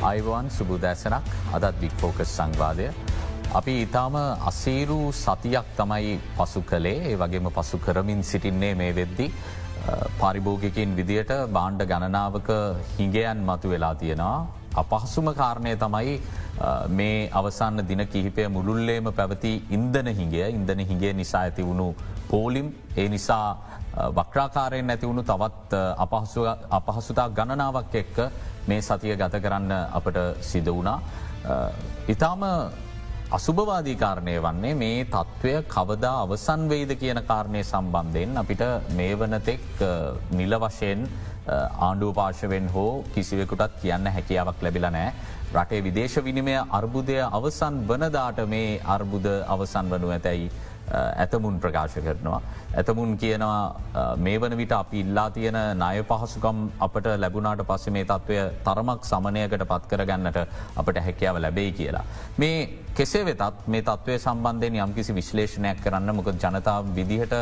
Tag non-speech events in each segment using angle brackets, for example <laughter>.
Ivan සුබුදෑසනක් අදත් බික්‍ෆෝකස් සංවාදය. අපි ඉතාම අසේරු සතියක් තමයි පසු කළේ ඒ වගේම පසු කරමින් සිටින්නේ මේ වෙද්දි. පරිභෝගිකින් විදියට බාණ්ඩ ගණනාවක හිඟයන් මතු වෙලා තියෙනවා. අපහසුම කාරණය තමයි මේ අවසන්න දින කිහිපය මුළුල්ලේම පැවති ඉන්දන හිගේ ඉන්දන හිගේ නිසා ඇති වුණු පෝලිම් ඒ නිසා වක්්‍රාකාරයෙන් නැතිවුණු තවත් අපහසුතා ගණනාවක් එක්ක මේ සතිය ගත කරන්න අපට සිද වුණා. ඉතාම අසුභවාදී කාරණය වන්නේ මේ තත්ත්වය කවදා අවසන් වෙයිද කියන කාරණය සම්බන්ධයෙන් අපිට මේ වනතෙක් නිල වශයෙන් ආණ්ඩුව පාර්ශවෙන් හෝ කිසිවෙකුටත් කියන්න හැකියාවක් ලැබිල නෑ. රටේ විදේශ විනිමය අර්බුදය අවසන් වනදාට මේ අර්බුද අවසන් වනු ඇතැයි ඇතමුන් ප්‍රකාශ කරනවා. ඇතමුන් කියනවා මේ වන විට අපි ඉල්ලා තියෙන ණය පහසුකම් අපට ලැබුණට පස්සේ මේ තත්ත්වය තරමක් සමනයකට පත් කරගන්නට අපට හැකියාව ලැබෙයි කියලා. මේ කෙසේ වෙතත් මේ තත්ත්වය සම්බන්ධයෙන් යම්කිසි විශ්ලේෂණයක් කරන්න මොක ජනතාව විදිහට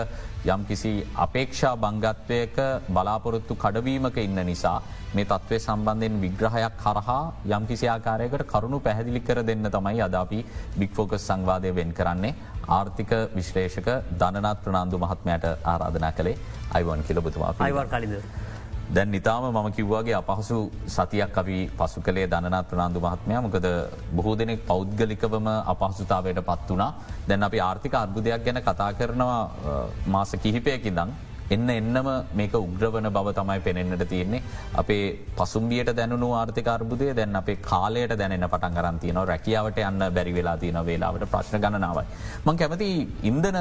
යම්කිසි අපේක්ෂා බංගත්වයක බලාපොරොත්තු කඩවීමක ඉන්න නිසා මේ තත්ත්වය සම්බන්ධයෙන් විග්‍රහයක් කරහා යම්කිසි ආකාරයකට කරුණු පැහැදිලි කර දෙන්න තමයි අදාපි බික්‍ෆෝකස් සංවාදය වෙන් කරන්නේ ආර්ථික විශ්ලේෂක ධනනත් ප්‍රනාන්දු මහත්මයට ආරාධනා කළේ අයිවන් කියලබතුමා අයිවර් කලිද. දැන් නිතාම මම කිව්වාගේ අපහසු සතියක් අපි පසු කළේ ධනනත් ප්‍රනාන්දු මහත්මය. මොකද බොහෝ දෙනෙක් පෞද්ගලිකවම අපහසුතාවයට පත් වනා දැන් අපි ආර්ථික අර්බුදයක් ගැන කතා කරනවා මාස කිහිපයකිදං එන්න එන්නම මේක උග්‍රවන බව තමයි පෙනෙන්න්නට තියෙන්නේ අපේ පසුම්ියට දැනුණු ආර්ථිකර්බුදය දැන් අපේ කාලයට දැනෙන පටන් කරන්තියන රැකියාවට යන්න බැරි වෙලා තියන වෙලාවට ප්‍රශ්න ගණනාවයි. මං කැමති ඉන්දන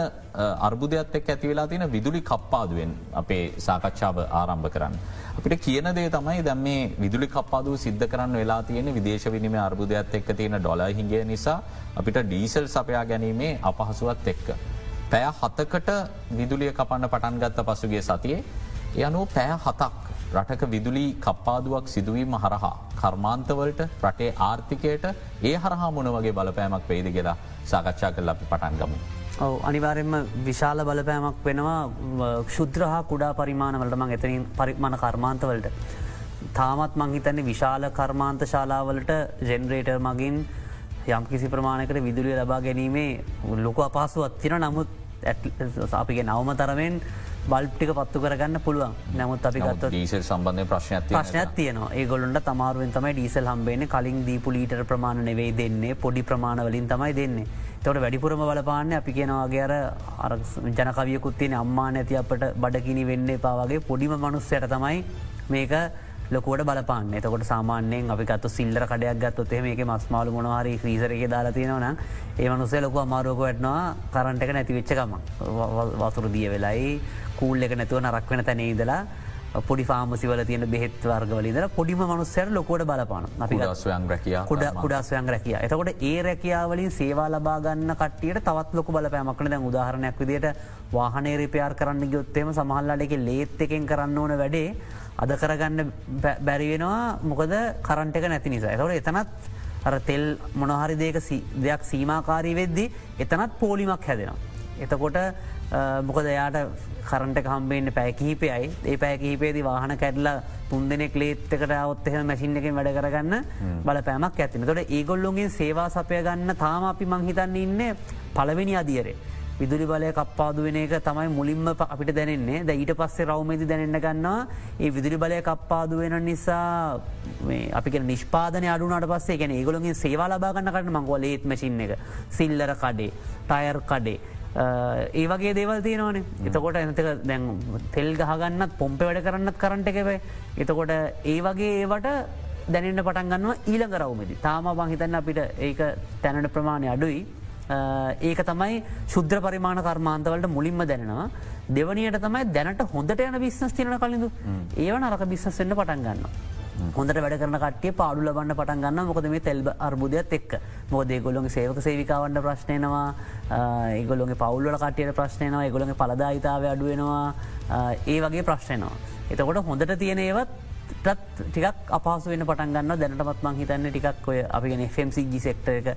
අර්බුදයක්ත් එක් ඇති වෙලා තියෙන විදුලි කප්පාදුවෙන් අපේ සාකච්ඡාව ආරම්භ කරන්න. අපිට කියන දේ තමයි දැම් මේ විදුලි කප්පාදුව සිද්ධ කරන්න වෙලා තියෙන විදේශ විනිම අර්බුදයක්ත් එක්ක තියෙන ඩොල හිගේ නිසා අපිට ඩීසල් සපයා ගැනීමේ අපහසුවත් එක්ක. පැය හතකට විදුලිය කපන්න පටන් ගත්ත පසුගේ සතියේ. එ අනුව පෑ හතක් රටක විදුලි කප්පාදුවක් සිදුවීම හරහා. කර්මාන්තවලට රටේ ආර්ථිකයට ඒ හරහා මොන වගේ බලපෑමක් වෙයිද කියලා සාකච්ඡා කල් අපි පටන් ගමු. ඔව අනිවාරෙන්ම විශාල බලපෑමක් වෙනවා ශුද්‍රහා කුඩා පරිමාණවලට මං එතනින් පරිමාණ කර්මාන්තවලට. තාමත් මංහිතන්නේ විශාල කර්මාන්ත ශාලාවලට ජෙනරේටර් මගින් යම් කිසි ප්‍රමාණකට විදුලිය ලබා ගැනීමේ ලොක අපහසුවත් තින නමුත් අපිගේ නවම තරමෙන් බල්ප්ටික පත්තු කරගන්න පුළුවන්. නැමුත් අපි ගත්ත ඩීසල් සම්බන්ධය ප්‍රශ්නයක් ප්‍රශ්නයක් තියනවා. ඒගොලන්ට තමාරුවෙන් තමයි ඩීසල් හම්බේන කලින් දීපු ලීටර් ප්‍රමාණ නෙවෙයි දෙන්නේ. පොඩි ප්‍රමාණවලින් තමයි දෙන්නේ. තොට වැඩිපුරම බලපාන්න අපි කියෙනවාගේ අර ජනකවියකුත්තියන අම්මා නැති අපට බඩකිනි වෙන්න පාවගේ පොඩිම මනුස්සයට තමයි මේක ලොකුවට බලපාන්න. එතකොට සාමාන්‍යයෙන් අපි ගත්තු සිල්ලර කඩයක් ගත්තොත් මේක මස්මාලු මොනහරි ්‍රීසරක දාලා තියෙනවන ඒ මනුසේ ලොකු අමාරුවක වැටනවා කරන්ට එක නැතිවෙච්චකම වතුර දිය වෙලයි කූල් එක නැතුව නරක් වෙන තැන ඉදලා පොඩි ෆාමසිවල තියෙන බෙහෙත් වර්ගවලින්ද පොඩිම මනුස්සයට ලොකොට බලපාන අපි ස්වයන් රැකිය කුඩ කුඩාස්වයන් රැකිය. එතකොට ඒ රැකියාවලින් සේවා ලබාගන්න කටියට තවත් ලොක බලපෑමක්න දැන් උදාහරණයක් විදිට වාහනේ රිපයාර් කරන්න ගොත්තේම සමහල්ලාට එක ලේත් එකෙන් කරන්න ඕන වැඩේ අද කරගන්න බැරිවෙනවා මොකද කරන්ට එක නැති නිසා. එතවට එතනත් අර තෙල් මොනහරි දේක දෙයක් සීමාකාරී වෙද්දි එතනත් පෝලිමක් හැදෙනවා. එතකොට මොකද එයාට කරන්ට කම්බෙන්න්න පැකිහිපයයි ඒ පැකිහිපේදි වාහන කැඩලා තුන් දෙනෙක් ලේත්තකට ඔත්තහ මැසින් එකින් වැඩ කරගන්න බල පෑමක් ඇතින තොට ඒගොල්ලොන්ගේ සේවා සපය ගන්න තාම අපි මංහිතන්න ඉන්න පලවෙනි අදියරේ. විදුලි බලය කප්පාදු වෙන එක තමයි මුලින්ම අපිට දැනෙන්නේ. ද ඊට පස්සේ රවමේති දැනන්න ගන්නවා ඒ විදුලි බලය කප්පාදු වෙන නිසා අපි නිෂ්පාදන අඩුනට පස්සේ ගැන ඒගොලොගේ සේවා ලබාගන්න කට මංගවල ඒත් මසින් එක. සිල්ලර කඩේ ටයර් කඩේ. ඒ වගේ දේවල් තියෙනවනේ. එතකොට එනතක දැන් තෙල් ගහගන්නත් පොම්ප වැඩ කරන්නත් කරට එකවයි එතකොට ඒ වගේ ඒවට දැනන්න පටන් ගන්නවා ඊළඟ රවමදි. තාම බංහිතන්න අපිට ඒක තැනට ප්‍රමාණය අඩුයි. ඒක තමයි ශුද්‍ර පරිමාණ කර්මාන්තවලට මුලින්ම දැනෙනවා. දෙවනියට තමයි දැනට හොඳට යන විශ්නස් තියන කලින්ඳු ඒව නරක බිස්සෙන්න්න පටන් ගන්න. හොඳට වැඩ කරන කටේ පාඩු ලබන්න පටන් ගන්න මොකද මේ තෙල් අර්බුදයක් එක් මොද ගොලොගේ සේවක සේවිකාවන්න ප්‍රශ්නයනවා ඒගොලොගේ පවුල්ල කටියට ප්‍රශ්නයනවා ඒගොලගේ පලදායිතාව අඩුවෙනවා ඒ වගේ ප්‍රශ්නයනවා. එතකොට හොඳට තියෙන ඒවත් ටිකක් අපහසු වෙන පටන් ගන්න දැනටමත් මං හිතන්න ටිකක් ඔය අපිගෙන FMCG සෙක්ට එක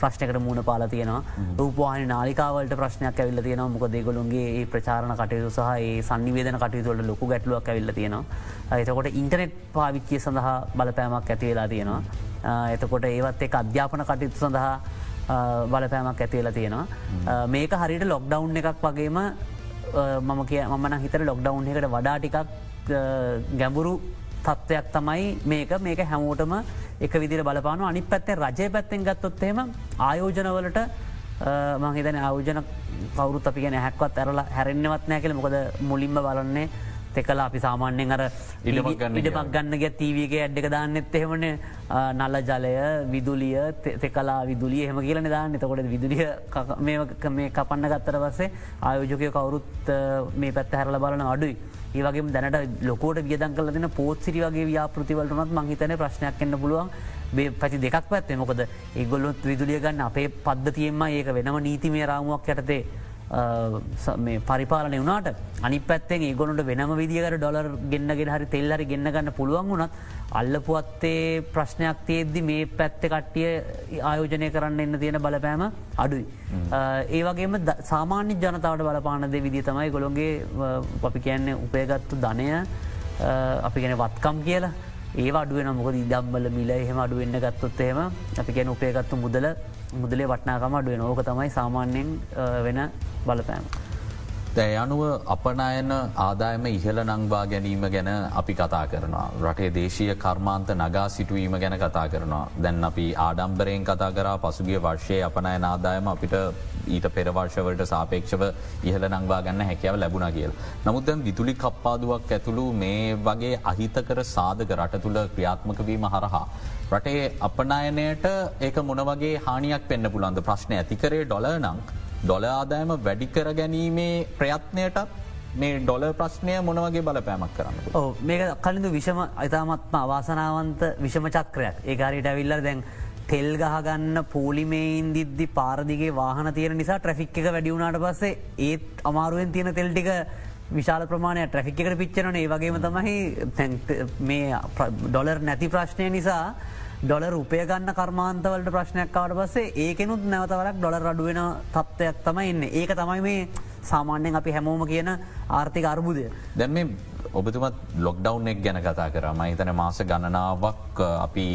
ප්‍රශ්නකට මුණ පාල තියෙනවා. රූපවාහනි නාලිකාවලට ප්‍රශ්නයක් ඇවිල්ල තියෙනවා. මොක දෙගොළුන්ගේ ඒ ප්‍රචාරණ කටයුතු සහ ඒ සනිවේදන කටයුතුවලට ලොකු ගැටලුවක් ඇවිල්ල තියෙනවා. එතකොට ඉන්ටනෙට් පාවිච්චිය සඳහා බලපෑමක් ඇතිවෙලා තියෙනවා. එතකොට ඒවත් එක අධ්‍යාපන කටයුතු සඳහා බලපෑමක් ඇතිවෙලා තියෙනවා. මේක හරිට ලොක්ඩවුන් එකක් වගේම මම කිය මන හිතර ලොක්ඩවුන් එකට වඩා ටිකක් ගැඹුරු තත්ත්වයක් තමයි මේක. මේක හැමෝටම එක විදිර බලපාන අනි පැත්තේ රජය පැත්තෙන් ගත්තොත්තේම ආයෝජනවලට මහිතන ආයෝජන කවරුත් අපි ගැන හැක්වත් ඇරලා හැරෙන්න්නවත් නෑ කළ මොකද මුලින්ම බලන්නේ තෙකලා අපි සාමාන්‍යෙන් අර ඉඩමක් ගන්න ගැ තීවගේ ඇඩ්ඩක දාන්නෙත් එහෙමන. නල්ල ජලය විදුලිය තෙකලා විදුලිය හෙම කියලන දාන්න. එතකොට විදුලිය මේ කපන්න ගත්තර පස්සේ ආයෝජකය කවුරුත් මේ පැත්ත හැරල බලන අඩුයි. ඒවගේ දැනට ලොකෝට වියදන් කල දෙන පෝත් සිරි වගේ ව්‍යාපෘතිවලටනත් මහිතන ප්‍රශ්නයක් කන්න පුළුවන්. බේ පචි දෙකක් පැත්තේ. මොකද ඒගොල්ලොත් විදුලිය ගන්න අපේ පද්ධතියෙන්ම ඒක වෙනම නීතිමේ රාමුවක් යටතේ පරිපාලන වුණට අනි පැත්තෙන් ඒගොනට වෙනම විදිකට ඩොලර් ගෙන්න්නගෙන හරි තෙල්හරි ගන්න ගන්න පුළුවන් වුණත් අල්ලපුවත්තේ ප්‍රශ්නයක් තියද්දි මේ පැත්ත කට්ටිය ආයෝජනය කරන්න එන්න තියෙන බලපෑම අඩුයි. ඒවගේම සාමාන්‍ය ජනතාවට බලපානද විදි තමයි ගොළොන්ගේ අපි කියන්නේ උපයගත්තු ධනය අපි ගැන වත්කම් කියලා ඒ අඩුවෙන මොකද ඉදම්බල මිල එහෙම අඩුවෙන්න්න ගත්තොත් එහෙම අපි ගැන උපයගත්තු මුදල මුදලේ වටනාකම අඩුවෙන ඕක තමයි සාමාන්‍යයෙන් වෙන බලපෑම. දැ අනුව අපනයන ආදායම ඉහල නංවා ගැනීම ගැන අපි කතා කරනවා. රටේ දේශීය කර්මාන්ත නගා සිටුවීම ගැන කතා කරනවා. දැන් අපි ආඩම්බරයෙන් කතා කරා පසුගිය වර්ෂය අපනයන ආදායම අපිට ඊට පෙරවර්ෂවලට සාපේක්ෂව ඉහල නංවා ගන්න හැකැව ලැබුණ කියල්. නමුත් දැන් විතුලි කප්පාදුවක් ඇතුළු මේ වගේ අහිතකර සාධක රට තුළ ක්‍රියාත්මකවීම හරහා. රටේ අපනයනයට ඒක මොනවගේ හානියක් පෙන්න්න පුළන්ද ප්‍රශ්නය ඇතිකරේ ඩොල නං ඩොල ආදායම වැඩිකර ගැනීමේ ප්‍රයත්නයටත් මේ ඩොල ප්‍රශ්නය මොනවගේ බලපෑමක් කරන්න ඕ මේක කලින්ඳ විෂම අතාමත්ම අවාසනාවන්ත විෂම චක්‍රයක්. ඒකාරයට ඇවිල්ල දැන් තෙල් ගහගන්න පෝලිමේන් දිද්දි පාරදිගේ වාහන තියෙන නිසා ට්‍රෆික් එක වැඩියුණට පස්සේ ඒත් අමාරුවෙන් තියෙන තෙල්ටික විශාල ප්‍රමාණය ට්‍රෆික් එකට පිච්චනන ඒ වගේම තමයි මේ ඩොලර් නැති ප්‍රශ්නය නිසා ඩොල රුපය ගන්න කර්මාන්තවලට ප්‍රශ්නයක්කාවට පස්සේ ඒකෙනුත් නැවතවරක් ඩොල අඩුවෙන තත්ත්වයක් තමයි එන්න ඒක තමයි මේ සාමාන්‍යයෙන් අපි හැමෝම කියන ආර්ථික අර්බුදය. දැම ඔබතුමත් ලොක්ඩව් එක් ගැන කතා කර මහිතන මාස ගණනාවක් අපි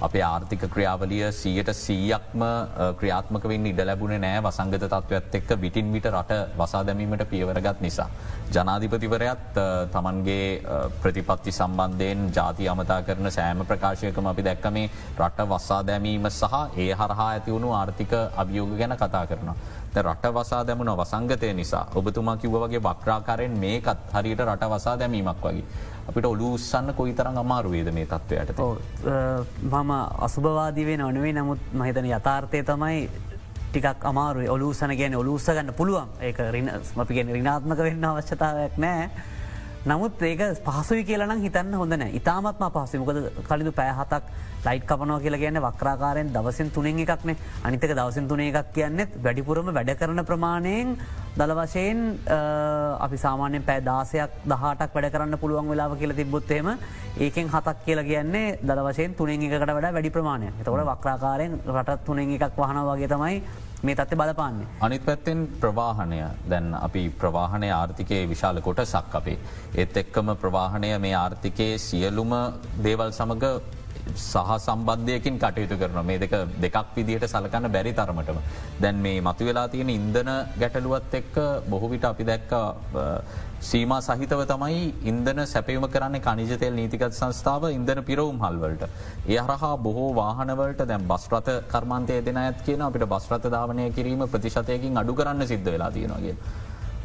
අපේ ආර්ථික ක්‍රියාවලිය සීයට සීයක්ම ක්‍රියාත්මක වෙන්න ඉඩ ලැබුණ නෑ වසංගත තත්ත්වත් එක්ක විටින් විට රට වසා දැමීමට පියවරගත් නිසා. ජනාධිපතිවරයත් තමන්ගේ ප්‍රතිපත්ති සම්බන්ධයෙන් ජාති අමතා කරන සෑම ප්‍රකාශයකම අපි දැක්කමේ රට වස්සා දැමීම සහ ඒ හරහා ඇතිවුණු ආර්ථික අභියෝග ගැන කතා කරනවා. රට වසා දැමුණ වසංගතය නිසා. ඔබතුමා කිව්ව වගේ වක්්‍රාකාරයෙන් මේකත් හරියට රට වසා දැමීමක් වගේ. අපිට ඔලු උත්සන්න කොයි තරම් අමාරුවේද මේ තත්ත්වයට? මම අසුභවාදිවේ නොනවේ. නමුත් මහිතන යථාර්ථය තමයි ටිකක් අමාරු ඔලුසන ගැන ඔලුස ගන්න පුළුවන්. ඒක රින අපිගෙන රිනාත්මක වෙන්න අවශ්‍යතාවයක් නෑ. නමුත් ඒක පහසුයි කියලනම් හිතන්න හොඳන ඉතාමත්ම පහසුමකද කලිදු පෑහතක් ලයිට් කපනෝ කියල කියන්න වක්්‍රාකාරයෙන් දවසින් තුනෙන් එකක්නේ අනිතක දවසින් තුනේ එකක් කියන්නෙත් වැඩිපුරම වැඩ කරන ප්‍රමාණයෙන් දළ වශයෙන් අපි සාමාන්‍යෙන් පෑ දාසයක් දහටක් වැඩ කරන්න පුළුවන් වෙලාව කියල තිබොත්තේම ඒකෙන් හතක් කියලා කියන්නේ දළ වශයෙන් තුනෙන් එකට වැඩ වැඩි ප්‍රමාණය තවට වක්්‍රාකාරයෙන් රටත් තුනෙන් එකක් වහන වගේ තමයි මේ තත්ත බලපාන්නේ. අනිත් පැත්තෙන් ප්‍රවාහණය දැන් අපි ප්‍රවාහණය ආර්ථිකයේ විශාල කොට සක් අපේ. ඒත් එක්කම ප්‍රවාහණය මේ ආර්ථිකයේ සියලුම දේවල් සමඟ සහ සම්බන්ධයකින් කටයුතු කරන මේ දෙක දෙකක් විදිහට සලකන්න බැරි තරමටම. දැන් මේ මතු වෙලා තියෙන ඉන්දන ගැටලුවත් එක්ක බොහෝවිට අපි දැක්ක සීම සහිතව තමයි ඉන්දන සැපයුම කරන්න කනිජතෙල් නීතිකත් සංස්ථාව ඉන්දන පිරවුම් හල්වලට. ඒ හරහා බොහෝ වාහනවලට දැම් බස්රත කර්මන්තය දෙන ඇත් කියන අපිට බස්රත ධාවනය කිරීම ප්‍රතිශතයකින් අඩු කරන්න සිද්ධ වෙලා තියෙනගේ.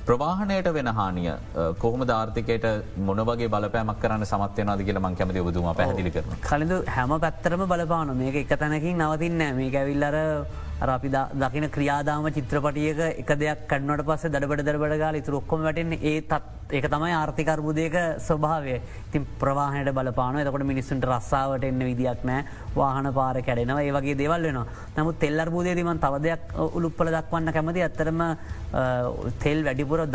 ප්‍රවාහණයට වෙන හානිය කොහම ධාර්ථකයට මොනවගේ බලපෑමක් කරන්න සමත්යනද කියල මං කැමති ඔබතුම පැහදිලි කරන කලඳු හැම පැත්තරම බලපාන මේක එක තැනකින් නවතින්න මේක ඇවිල්ලර අපි දකින ක්‍රියාදාම චිත්‍රපටියක එක දෙයක් කන්නට පස්ස දඩබට දරබට ගාල තුරොක්කොම වැටෙන් ඒ තත් ඒක තමයි ආර්ථිකර්බුදයක ස්වභාවය. තින් ප්‍රවාහයට බලපාන එතකොට මිනිස්සුන්ට රස්සාාවට එන්න විදික් නෑ වාහන පාර කැඩෙනවා. ඒ වගේ දේවල් වෙනවා. නමුත් තෙල්ලර්බූදයේදීමන් තව දෙයක් උළුප්පල දක්වන්න කැමති ඇත්තරම තෙල් වැඩිපුර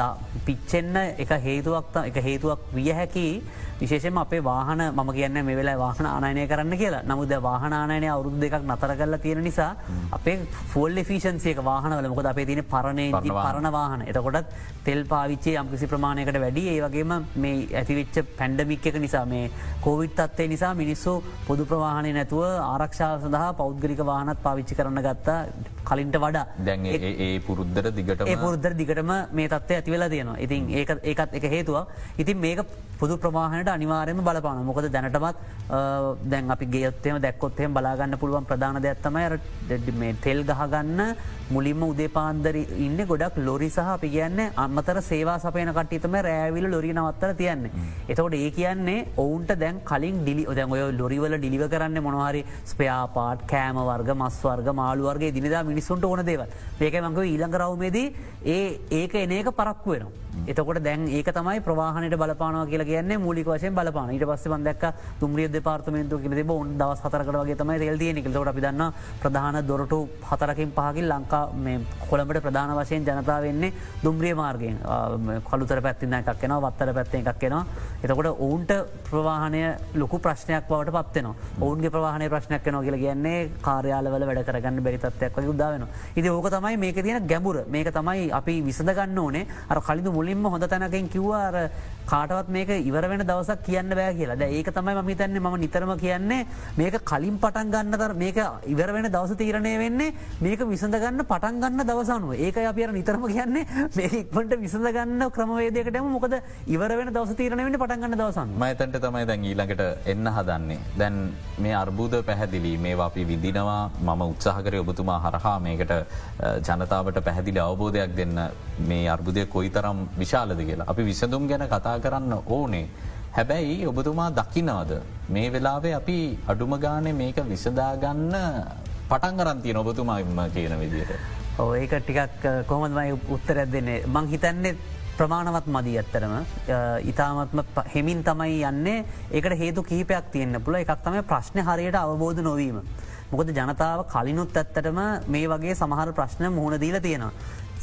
පිච්චෙන්න එක හේතුවක් එක හේතුවක් විය හැකි. විශේෂම අපේ වාහන ම කියන්න මේ වෙලා වාහන ආනයනය කරන්න කියලා. නමුද වාහනානය අවුරුදු දෙකක් නතර කරලා තියෙන නිසා අපේ ෆෝල් ෆිෂන්සියක වාහනවල. මොකද අපේ තින පරණය පරණ වාහන. එතකොටත් තෙල් පාවිච්චේ යම්කිසි ප්‍රමාණයකට වැඩි. ඒ වගේම මේ ඇතිවිච්ච පැන්ඩමික් එක නිසා මේ කෝවිත් අත්තේ නිසා මිනිස්සු පොදු ප්‍රවාහණය නැතුව ආරක්ෂාව සඳහා පෞද්ගලික වාහනත් පාවිච්චි කරන්න ගත්තා. කලින්ට වඩා. දැන් ඒ පුරුද්ධර දිගට ඒ පුරුද්ධර දිගටම මේ තත්වය ඇතිවෙලා තියෙනවා. ඉතින් ඒකත් එක හේතුව ඉතින් මේක පුදු ප්‍රවාහණයට අනිවාරයම බලපාන මොකද දැනටමත් දැන් අපි ගේත්තම දැක්කොත්හෙම බලාගන්න පුළුවන් ප්‍රධාන දෙයක්ත්තමයි මේ තෙල් ගහගන්න මුලින්ම උදේ පාන්දර ඉන්න ගොඩක් ලොරි සහ අපි කියන්න අම්මතර සේවා සපයන කට්ටතම රෑවිල ලොරි නවත්තර තියන්නේ. එතකොට ඒ කියන්නේ ඔවුන්ට දැන් කලින් ඩිලි දැන් ඔය ලොරිවල ඩිලිව කරන්න මොනවාරි ස්පයාපාට් කෑම වර්ග මස්වර්ග මාළුවර්ගේ දිනිදා මිනිස්සුන්ට ඕන දේව ඒක මංක ඊළඟ රවමේදී ඒ ඒක එන එක පරක්කු වෙනවා. එතකොට දැන් ඒක තමයි ප්‍රවාහනයට බලපානව කියලා කියන්නේ මූලික වශයෙන් බලපාන ඊට පස්සේ මම දැක්ක දුම්රිය දෙපාර්තමේන්තුව කියලා තිබ්බ උන් දවස් හතරකට වගේ තමයි තෙල් තියෙන්නේ කියලා. ඒකට අපි දන්නවා ප්‍රධාන දොරටු හතරකින් පහකින් ලංකා මේ කොළඹට ප්‍රධාන වශයෙන් ජනතාව වෙන්නේ දුම්රිය මාර්ගයෙන් කළුතර පැත්තින්න එකක් කෙනවා වත්තර පැත්තේ එකක් කෙනවා. එතකොට ඔවුන්ට ප්‍රවාහනය ලොකු ප්‍රශ්නයක් බවට පත්වනවා. ඔවුන්ගේ ප්‍රවාහනය ප්‍රශ්නයක් කෙනවා කියලා කියන්නේ කාර්යාලවල වැඩ කරගන්න බැරිතත්වයක් වගේ උදාවෙන. ඉති ඕක තමයි මේක තියෙන ගැඹුර මේක තමයි අපි විසඳගන්න ඕනේ අර කලින්දු මුලින්ම හොඳ තැනකින් කිව්වාර කාටවත් මේක ඉවර වෙන දවසක් කියන්න බෑ කියලා. ද ඒක තමයි ම තන්නේ ම නිතරම කියන්නේ මේක කලින් පටන් ගන්නතර මේක ඉවර වෙන දවස තීරණය වෙන්නේ මේක විසඳගන්න පටන් ගන්න දවසනුව ඒක අපිර නිතරම කියන්නේ මේක්මට විසඳගන්න ක්‍රමවේදකටම මොකද ඉවර වෙන දවස තීරණය වෙන පටන්ගන්න දවසන් මතන්ට තමයි දැන් ඊළඟට එන්න හදන්නේ. දැන් මේ අර්බුද පැහැදිලි මේ අපි විදිනවා මම උත්සාහකරය ඔබතුමා හරහා මේකට ජනතාවට පැහැදිලි අවබෝධයක් දෙන්න මේ අර්බුදය කොයි තරම් විශාලද කියලා අපි විසඳුම් ගැන කතා කරන්න ඕනේ. හැබැයි ඔබතුමා දකිනවද. මේ වෙලාවේ අපි අඩුම ගානේ මේක විසදාගන්න පටන්ගරන්තිය ඔබතුමාම කියන විදියට. ඕ ඒක ටිකක් කොහොමදමයි උත්තරැත් දෙන්නේ මං හිතන්නේ ප්‍රමාණවත් මදී ඇත්තරම ඉතාමත්ම හෙමින් තමයි යන්නේ ඒකට හේතු කීපයක් තියන්න පුළ එකක් තම ප්‍රශ්න හරියට අවබෝධ නොවීම. මොකද ජනතාව කලිනුත් ඇත්තටම මේ වගේ සමහර ප්‍රශ්න මුහුණ දීල තියෙනවා.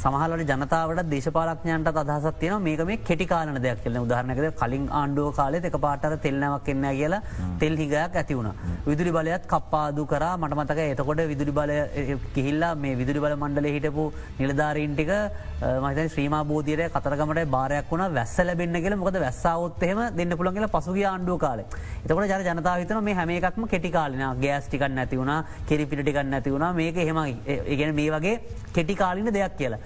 සමහලට ජනතාවට දේශපාලක්ඥයන්ට අදහසත් තියෙන මේක මේ කෙටිකාලන දෙයක් කියල. උදාහරනකද කලින් ආණ්ඩුව කාලෙ එක පාටර තෙල්නවක් එන්න කියලා තෙල් හිගයක් ඇති වුණ. විදුලි බලයත් කප්පාදු කර. මට මතක එතකොට විදුලි බල කිහිල්ලා මේ විදුලි බල මණ්ඩල හිටපු නිලධාරීන්ටික මත ශ්‍රීමා බෝධීරය කතරගමට බාරයක් වුණ. වැස්ස ලැබෙන්න්න කියල. මොකද වැස්සාවොත්හෙම දෙන්න පුළන් කියල පසුගේ ආණ්ඩුව කාල. එතකට ජන ජනතාවිතන මේ හැම එකක්ම කෙටිකාලන ගෑස්ටිකක් නැති වුණ කෙරිපිටිකක් නැති වුණ. මේක හෙම ඉගෙන මේ වගේ කෙටිකාලින දෙයක් කියලා.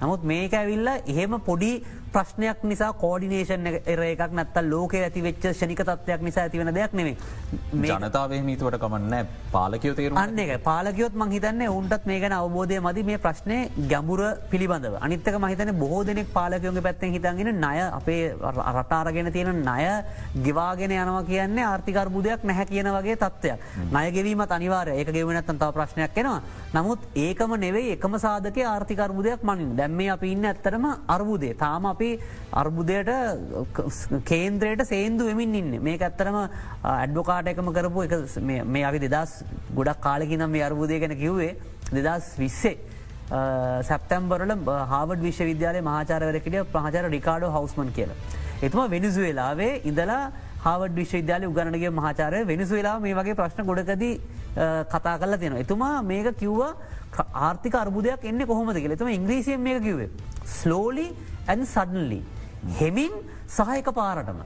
නමුත් මේක ඇවිල්ල එහෙම පොඩි ප්‍රශ්නයක් නිසා කෝඩිනේෂන් එර එකක් නත්ත ලෝක ඇති වෙච්ච ෂනික තත්වයක් නිසා ඇතිවන දෙයක් නෙවේ ජනතාවේ මීතුවට කමන්න පාලකයෝ තේර අන්න එක පාලකයොත් මං හිතන්න උන්ටත් මේ ගැන අවබෝධය මද. මේ ප්‍රශ්නය ගැඹුර පිළිබඳව. අනිත්තක මහිතන බොහෝ දෙනෙක් පාලකයෝගේ පැත්තෙන් හිතන්ගෙන ණය අපේ රටාරගෙන තියෙන ණය ගෙවාගෙන යනවා කියන්නේ ආර්ථිකර්බුදයක් නැහැ කියන වගේ තත්වයක් ණයගෙවීමත් අනිවාරය ඒක ගෙවනත්තන් තව ප්‍රශ්නයක් කෙනවා නමුත් ඒකම නෙවෙයි එකම සාධක ආර්ථිකර්බුදයක් මනින් දැම්ම අපි ඉන්න ඇත්තරම අර්බුදේ තාම අපි අර්බුදයට කේන්ද්‍රයට සේන්දු වෙමින් ඉන්න මේක ඇත්තරම ඇඩ්බොකාට එකම කරපු මේ අපි දෙදස් ගොඩක් කාලකිනම් මේ අර්බුදය ගැන කිව්වේ දෙදස් විස්සේ. සැප්තැම්බරල හාවඩ විශ්වවිද්‍යාලය මහාචාරවරකට පහචාර රිකාඩෝ හවස්මන් කියල. එතුම වෙනිසුවෙලාවේ ඉඳලා හාවඩ විශ්වවිද්‍යාල උගණගේ මහාචාරය වෙනිසුවෙලා මේ වගේ ප්‍රශ්න ගොඩකද කතා කල තියෙන. එතුමා මේක කිව්වා ආර්ථික අර්බුදයක් එන්න කොහොමද කියල එතුම ඉංග්‍රීසියෙන් මේ කිවේ. Slowly and suddenly. හෙමින් සහයක පාරටම.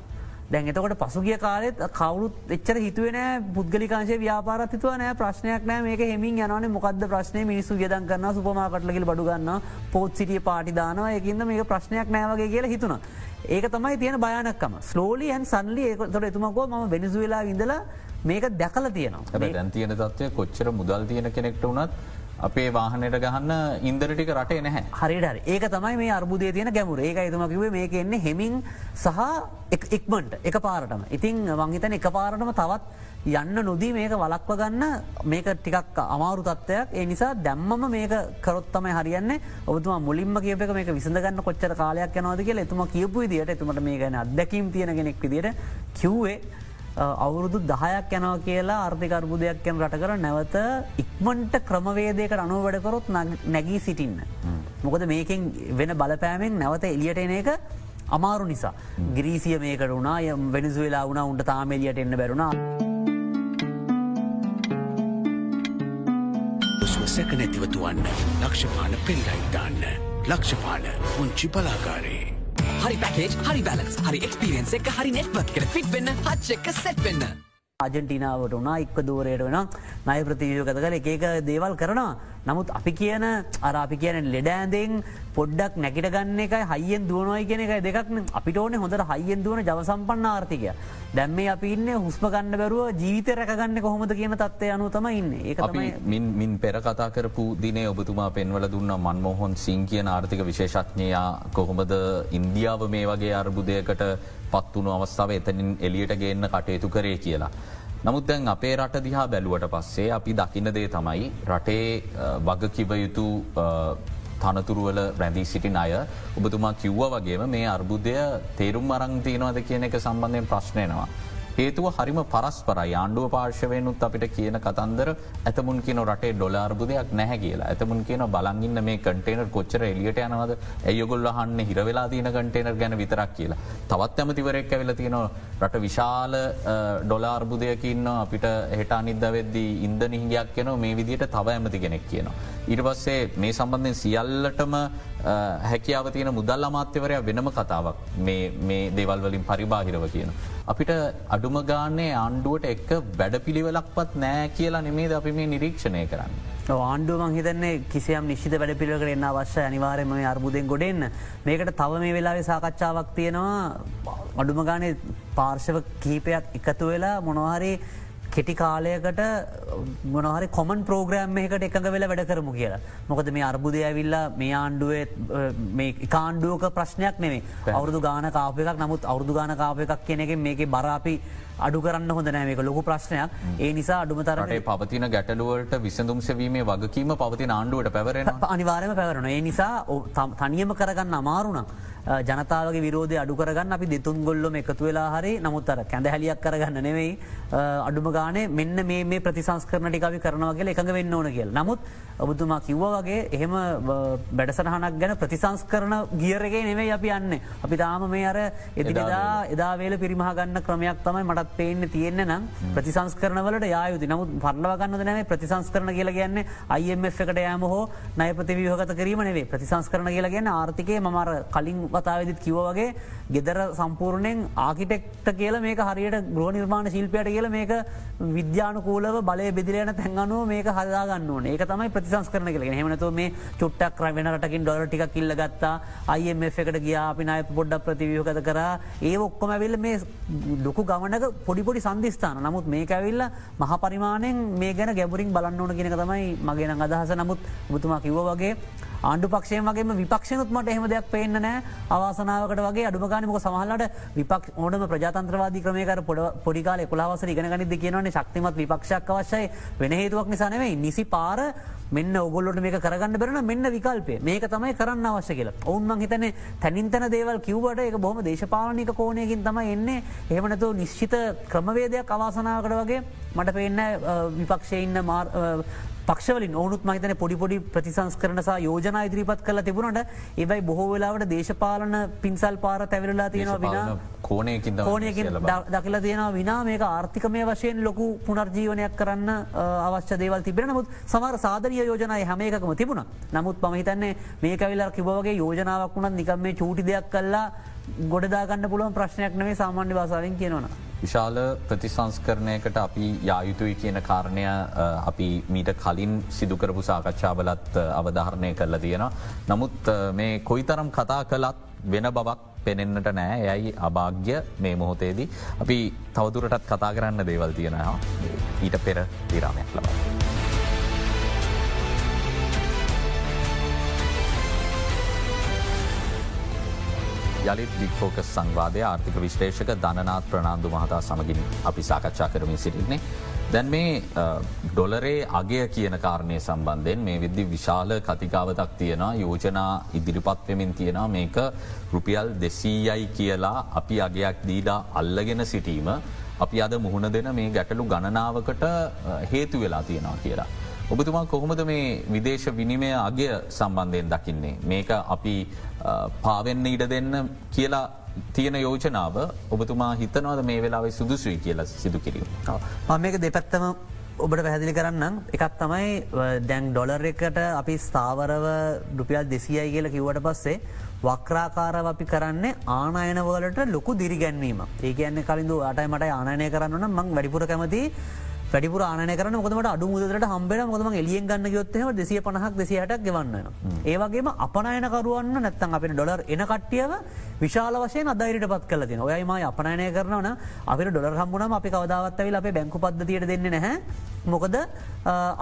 දැන් එතකොට පසුගිය කාලෙත් කවුරුත් එච්චර හිතුවෙන පුද්ගලිකාංශය ව්‍යාපාරත් හිතුව නෑ ප්‍රශ්නයක් නෑ මේක හෙමින් යනන මොකද ප්‍රශ්නය මිනිසු ගෙදන් කරන්න සුපමාකටලකිල් බඩුගන්න පෝත් සිටිය පාටිදානවා යකින්ද මේක ප්‍රශ්නයක් නෑවගේ කියලා හිතුන. ඒක තමයි තියෙන භයනක්කම ස්ලෝලි ඇන් සන්ලි ඒතොට එතුමකෝ ම වෙනසුවෙලා ඉඳලා මේක දැකල තියනවා දැන් තියෙන තත්වය කොච්චර මුදල් තියෙන කෙනෙක්ට වනත් අපේ වාහනයට ගහන්න ඉන්දරටික රටේ නැහැ. හරිට ඒක තමයි මේ අර්බුදය තියෙන ගැමුර ඒක ඇතුම කිවේ මේක එන්නේ හෙමින් සහ එක්මට එක පාරටම ඉතිං වංහිතන එක පාරටම තවත් යන්න නොදී මේක වලක්ව ගන්න මේක ටිකක් අමාරු තත්වයක් ඒ නිසා දැම්මම මේක කරොත්තම හරියන්න. ඔබතුම මුලින්ම කියපක මේක විසඳගන්න කොච්චර කාලයක් යනවාද කියල එතුම කියපු විදිට එතුමට මේ ගැන අදැකීම් තියෙන කෙනෙක් විදිට කිව්වේ අවුරුදු දහයක් යනව කියලා ආර්ථිකර්බුදයක් යන රට කර නැවත ඉක්මන්ට ක්‍රමවේදයකට අනුව වැඩකරොත් නැගී සිටින්න. මොකද මේකින් වෙන බලපෑමෙන් නැවත එලියට එන එක අමාරු නිසා. ග්‍රීසිය මේකට වුණා ය වෙනසු වෙලා වුණ උන්ට තාමෙලියට එන්න බැරුණා. සැක නැතිවතුවන්න ලක්ෂපාන පෙල්ලයිට්දාන්න ලක්ෂපාන පුංචි පලාකාරේ. හරි පැකේජ් හරි බැලස් හරි එක්ස්පිරියන්ස එක හරි නෙට්වක් එකට ෆිට් වෙන්න හච් එක සැට් වෙන්න. ආජන්ටිනාවට වනා එක්ක දූරයට වෙන නය ප්‍රතිවියෝගත කල එකක දේවල් කරනවා. නමුත් අපි කියන අර අපි කියන ලෙඩෑන්දෙන් පොඩ්ඩක් නැකිට ගන්න එක හයිෙන් දුවනොයි කියන එක දෙකක්න අපිට ඕන හොඳට හයිෙන් දුවන ජවසම්පන්න ආර්ථිකය. දැම්මේ අපි ඉන්න හුස්ප ගන්න බැරුව ජීවිත රැකගන්න කොහොමද කියන තත්වය අනු තම ඉන්න. ඒ මින් පෙර කතා කරපු දිනේ ඔබතුමා පෙන්වල දුන්න මන්මොහොන් සිං කියන ආර්ථික විශේෂඥයා කොහොමද ඉන්දියාව මේ වගේ අර්බුදයකට පත්වුණු අවස්ථාව එතනින් එලියට ගේන්න කටයුතු කරේ කියලා. නමුත් දැන් අපේ රට දිහා බැලුවට පස්සේ අපි දකින්න දේ තමයි රටේ වග කිව යුතු තනතුරුවල රැඳී සිටින අය ඔබතුමා කිව්ව වගේම මේ අර්බුදය තේරුම් අරංතියනවද කියන එක සම්බන්ධයෙන් ප්‍රශ්නයනවා. හේතුව හරිම පරස්පරයි. ආණ්ඩුව පාර්ශවයනුත් අපිට කියන කතන්දර ඇතමුන් කියන රටේ ඩොලාර්බුදයක් නැහැ කියලා. ඇතමුන් කියන බලගන්න මේ කටේනර් කොච්චර එලියට යනවද? ඇයගොල්ල හන්න හිරවෙලා තියන කටේනර් ගැන විතරක් කියලා. තවත් ඇමතිවරෙක් ඇවෙල තියෙන රට විශාල ඩොලාර්බුදයකින්න අපිට හෙට අනිද වෙද්දී ඉන්ද නිහිගයක් කියන මේ විදිට තව ඇමති කෙනෙක් කියනවා. ඉට පස්සේ මේ සම්බන්ධයෙන් සියල්ලටම හැකියාව තියෙන මුදල් අමාත්‍යවරය වෙනම කතාවක් මේ දේවල් වලින් පරිබාහිරව කියන. අපිට අඩුම ගානේ ආණ්ඩුවට එක් වැඩ පිළිවෙලක්පත් නෑ කියලා නෙමේද අපි මේ නිරීක්ෂණය කරන්න. ආණ්ඩුවමන් හිතන්නේ කිසියම් නිශ්ිත වැඩ පිළිවකට එන්න අවශ්‍ය අනිවාරයම අර්බුදෙන් ගොඩෙන්න්න මේකට තව මේ වෙලාවේ සාකච්ඡාවක් තියෙනවා අඩුම ගානේ පාර්ශව කීපයක් එකතු වෙලා මොනවාරේ කෙටි කාලයකට මොනහරි කොමන් ප්‍රෝග්‍රෑම් එකට එකඟ වෙල වැඩ කරමු කියලා. මොකද මේ අර්බුදය ඇවිල්ලා මේ ආණ්ඩුවේ කාණ්ඩුවක ප්‍රශ්නයක් නෙමේ අවුරදු ගාන කාපයක් නමුත් අවුරදු ගාන කාපයක් කියන එක මේක බරාපි අඩු කරන්න හොඳ නෑමක ලොකු ප්‍රශ්නයක්. ඒ නිසා අඩුමතරට පවතින ගැටලුවට විසඳුම් සැවීමේ වගකීම පවතින ආණ්ඩුවට පැවරෙන <laughs> අනිවාරම පැවරන ඒ නිසා තනියම කරගන්න අමාරුණ. ජනතාවගේ විරෝධය අඩු කරගන්න අපි දෙතුන් ගොල්ලොම එකතු වෙලා හරි. නමුත්තර කැඳහැලියක් කරගන්න නෙවෙයි. අඩුම ගානේ මෙන්න මේ ප්‍රතිසංස්කරන ටිකවි කරනවා කියල එකඟ වෙන්න ඕන කියල්. නමුත් ඔබතුමා කිව්ව වගේ එහෙම බැඩසටහනක් ගැන ප්‍රතිසංස් කරන ගියරගේ නෙවෙයි අපි යන්න. අපි තාම මේ අර එදිනදා එදාවේල පිරිමහගන්න ක්‍රමයක් තමයි මටත් පේන්න තියෙන්න්න නම් ප්‍රතිසංස් කරනවලට යායුති නමුත් පරලවගන්න නැේ ප්‍රතිසංස් කරන කියලා කියන්නේ අයිF එකට යෑම හෝ නය ප්‍රතිවියහගත කිරීම නෙවේ ප්‍රතිසංස් කරන කියලා කියන්න ආර්ථිකය මර කලින් වතාවදිත් කිව වගේ ගෙදර සම්පූර්ණයෙන් ආකිටෙක්ට කියල මේක හරියට ග්‍රෝ නිර්මාණ ශිල්පයට කියල මේක විද්‍යානකූලව බලය බෙදිලයන තැන්ගනුව මේක හදාගන්න ඕන. ඒක තමයි ප්‍රතිසංස් කරන කියල. හෙමනතු මේ චුට්ටක් වෙනටකින් ඩොල ටික කිල්ල ගත්තා. අයිF එකට ගියා. අපිනාය පොඩ්ඩක් ප්‍රතිවියෝකත කර. ඒ ඔක්කොම ඇවිල්ල මේ ලොකු ගමනක පොඩිපොඩි සන්ධස්ථාන නමුත් මේ ඇවිල්ල මහ පරිමාණයෙන් මේ ගැන ගැබරින් බලන්න ඕන කියෙන තමයි මගේ අදහස. නමුත් බුතුමා කිව්ව වගේ ආණ්ඩු පක්ෂය වගේ විපක්ෂයනුත්මට එහෙම දෙයක් පේන්න නෑ අවාසනාවකට වගේ අඩුමගානමක සමහලට විපක් ඕනම ප්‍රජාතන්ත්‍රවාදී ක්‍රමයකර පොඩ පොඩිකාල කොලාවස ඉගෙනගනිද කියනවන්නේ ශක්තිමත් විපක්ෂයක් අවශ්‍යයි. වෙන හේතුවක් නිසානවේ නිසි පාර මෙන්න ඔගොල්ලොට මේක කරගන්න බරන මෙන්න විකල්පේ මේක තමයි කරන්න අවශ්‍ය කියලා. ඔවුන්මං හිතන තැනින්තන දේවල් කිව්වට එක බොහම දේශපාලනික කෝනයකින් තම එන්නේ. එහමනතු නිශ්චිත ක්‍රමවේදයක් අවාසනාවකට වගේ මට පෙන්න විපක්ෂයඉන්න පක්ෂවලින් ඕනුත් මහිතන පොඩිපොඩි ප්‍රතිසංස් කරනසා යෝජන ඉදිරිපත් කල තිබුණට ඒවයි බොහෝ වෙලාවට දේශපාලන පින්සල් පාර තැවරලා තියෙනවා විනා කෝනයකින් කෝනයකින් දකිල තියෙනවා විනා මේක ආර්ථිකමය වශයෙන් ලොකු පුනර්ජීවනයක් කරන්න අවශ්‍ය දේවල් තිබෙන නමුත් සමර සාධනය යෝජනය හැමේකම තිබුණ. නමුත් පමහිතන්නේ මේ කවිල්ලා කිවගේ යෝජනාවක් වුණත් නිකම් මේ චූටි දෙයක් කල්ලා ගොඩදාගන්න පුළුවන් ප්‍රශ්නයක් නෙවේ සාමාන්‍ය භාසාවෙන් කියනවා. විශාල ප්‍රතිසංස්කරණයකට අපි යායුතුයි කියන කාරණය අපි මීට කලින් සිදුකරපු සාකච්ඡාවලත් අවධාරණය කරලා තියෙන. නමුත් මේ කොයි තරම් කතා කළත් වෙන බවක් පෙනෙන්න්නට නෑ යයි අභාග්‍ය මේ මොහොතේදී අපි තවදුරටත් කතා කරන්න දේවල් තියෙනවා ඊට පෙර විරාමයක් ලබා. යළිත් වික්‍ෆෝකස් සංවාදය ආර්ථික විශ්ලේෂක ධනනාත් ප්‍රනාාන්දු මහතා සමගින් අපි සාකච්ඡා කරමින් සිටින්නේ. දැන් මේ ඩොලරේ අගය කියන කාරණය සම්බන්ධයෙන් මේ විද්දි විශාල කතිකාවතක් තියෙනවා යෝජනා ඉදිරිපත් වෙමින් තියෙනවා මේක රුපියල් දෙසීයයි කියලා අපි අගයක් දීඩා අල්ලගෙන සිටීම අපි අද මුහුණ දෙන මේ ගැටලු ගණනාවකට හේතු වෙලා තියෙනවා කියලා. ඔබතුමා කොහොමද මේ විදේශ විනිමය අගය සම්බන්ධයෙන් දකින්නේ. මේක අපි පාවෙන්න ඉඩ දෙන්න කියලා තියෙන යෝජනාව ඔබතුමා හිතනවද මේ වෙලාවේ සුදුසුයි කියලා සිදු කිරීම. මම මේක දෙපැත්තම ඔබට පැහදිලි කරන්න එකත් තමයි දැන් ඩොලර් එකට අපි ස්ථාවරව ඩුපියල් දෙසියයි කියල කිවට පස්සේ වක්‍රාකාරව අපි කරන්නේ ආනායනවලට ලොකු දිරිගැන්වීම ඒ කියන්න කලින්ඳ අටයි මට ආනය කරන්න මං වැඩිපුර කැමති වැඩිපුර ආනය කරන මොකදමට අඩු මුදලට හම්බෙන මොදම එලියෙන් ගන්න යොත්තම දෙසිය පනහක් දෙසියට ගෙවන්න. ඒවගේම අපනයනකරුවන්න නැත්තන් අප ඩොලර් එන කට්ටියව විශාල වශයෙන් අදයිරට පත් කල තින ඔයම අපනයනය කරනවන අපිට ඩොලර් හම්බුණම අපි කවදාවත්තවිල අපේ බැංකු පද්ධතියට දෙන්න නැහැ මොකද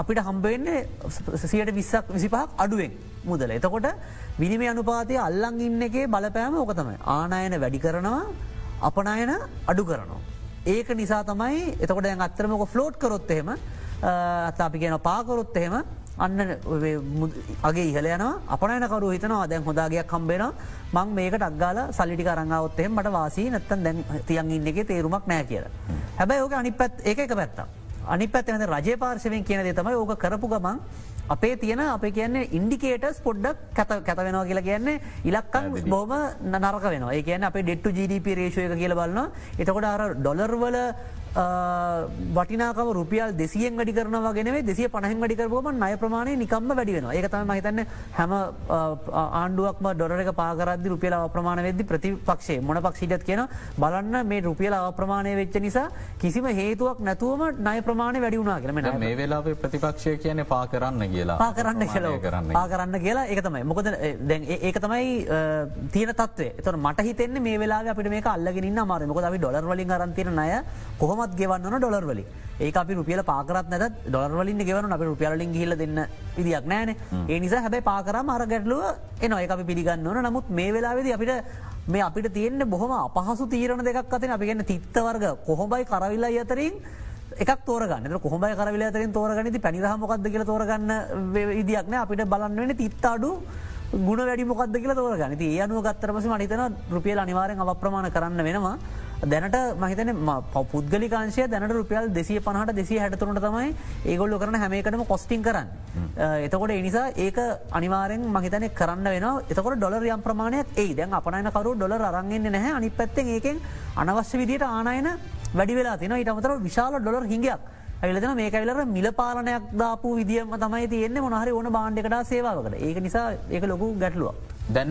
අපිට හම්බවෙන්නේ සියට විස්සක් විසිපහක් අඩුවෙන් මුදල. එතකොට විනිම අනුපාතය අල්ලං ඉන්න එකේ බලපෑම ඕකතමයි. ආනායන වැඩි කරනවා අපනයන අඩු කරනවා. ඒක නිසා තමයි එතකොට දැන් අත්තරමක ෆලෝට් කරොත් එහෙම අත් අපි කියන පාකොරොත් එහෙම අන්න අගේ ඉහලයන අපනයනකරු හිතනවා දැන් හොදාගයක් කම්බෙන මං මේකට අක්ගාල සල්ලිටි කරංගාවත්තේ මට වාසී නැත්තන් දැන් තියන් ඉන්න එක තේරුමක් නෑ කියල. හැබැයි ඕක අනි පැත් එක එක පැත්තා. අනි පැත්ත රජය පාර්ශවෙන් කියන දේ තමයි ඕක කරපු ගමන් අපේ තියෙන අප කියන්නේ ඉන්ඩිකේටස් පොඩ්ඩක් කැත කැත වෙනවා කියලා කියන්නේ ඉලක්කන් බෝම නරක වෙන ඒ කියන අප ඩෙට්ටු ජීඩප රේෂය කියල බලන්න එතකොට අර ඩොලර්වල වටිනාකම රුපියල් දෙසියෙන් වැඩි කරනවාගෙනේ දෙසිය පණහෙන් වැඩි කරබෝම නය ප්‍රමාණය නිකම්ම වැඩි වෙන ඒකතම හිතන්න හැම ආණ්ඩුවක්ම ඩොරක පාරද රුපියල ප්‍රමාණ වෙද්දි ප්‍රතිපක්ෂේ මොන පක්ෂිටත් කියන බලන්න මේ රුපියල අප්‍රමාණය වෙච්ච නිසා කිසිම හේතුවක් නැතුවම නය ප්‍රමාණය වැඩි වුණනා කරම මේ වෙලා ප්‍රතිපක්ෂය කියන පා කරන්න කියලා. පා කරන්න කියල. කරන්න. පා කරන්න කියලා. ඒක තමයි. මොකද දැන් ඒක තමයි තියන තත්වේ එතට මට හිතෙන්නේ මේ වෙලා අපිට මේ අල්ලගෙන මාර මොකද අපි ඩොලර් වලින් අරන්තින නය කොහොම කොහොමත් ගෙවන්න ඩොලර් වලින්. ඒ අපි රුපියල පාකරත් නැත ඩොලර්වලින් ගෙවන අප රුපියලින් හිල දෙන්න විදික් නෑන ඒ නිසා හැබයි පාකරම අර ගැටලුව එන එක අපි පිළිගන්න ඕන. නමුත් මේ වෙලාවෙද අපිට මේ අපිට තියෙන්න්න බොහොම අපහසු තීරණ දෙකක් අතින් අපි ගන්න තිත්තවර්ග කොහොබයි කරවිල්ලා අතරින් එකක් තෝරගන්න. කොහොමයි කරවිල අතරින් තෝරගනති පැනිරහමොකක්ද කියල තෝරගන්න විදික්න අපිට බලන්න වෙන තිත්තාඩු ගුණ වැඩි මොකක්ද කියල තෝරගන්න. ඒ අනුව ගත්තරපස මනිතන රුපියල් අනිවාරෙන් අප්‍රමාණ කරන්න වෙනවා දැනට මහිතන පුද්ගලිකාංශය දැනට රුපියල් දෙසිය පනහට දෙසිය හැටතුරට තමයි ඒගොල්ල කරන හැමේකටම කොස්ටිං කරන්න. එතකොට එනිසා ඒක අනිවාරෙන් මහිතන කරන්න වෙන එතකොට ඩොලර් යම් ප්‍රමාණයක් ඒ දැන් අපනයනකරු ඩොලර් අරන්ගෙන්න්න නැහැ. අනි පැත්තෙන් ඒකෙන් අනවශ්‍ය විදියට ආනයන වැඩි වෙලා තින ඉටමතර විශාල ඩොලර් හිඟයක් ඇලදන මේ ඇවිලර මිල පාලනයක් දාපු විදිියම තමයි තියෙන්නේ. මොනහරි ඕන බාණ්ඩකට සේවාවකට. ඒක නිසා ඒක ලොකු ගැටලුවක්. දැන්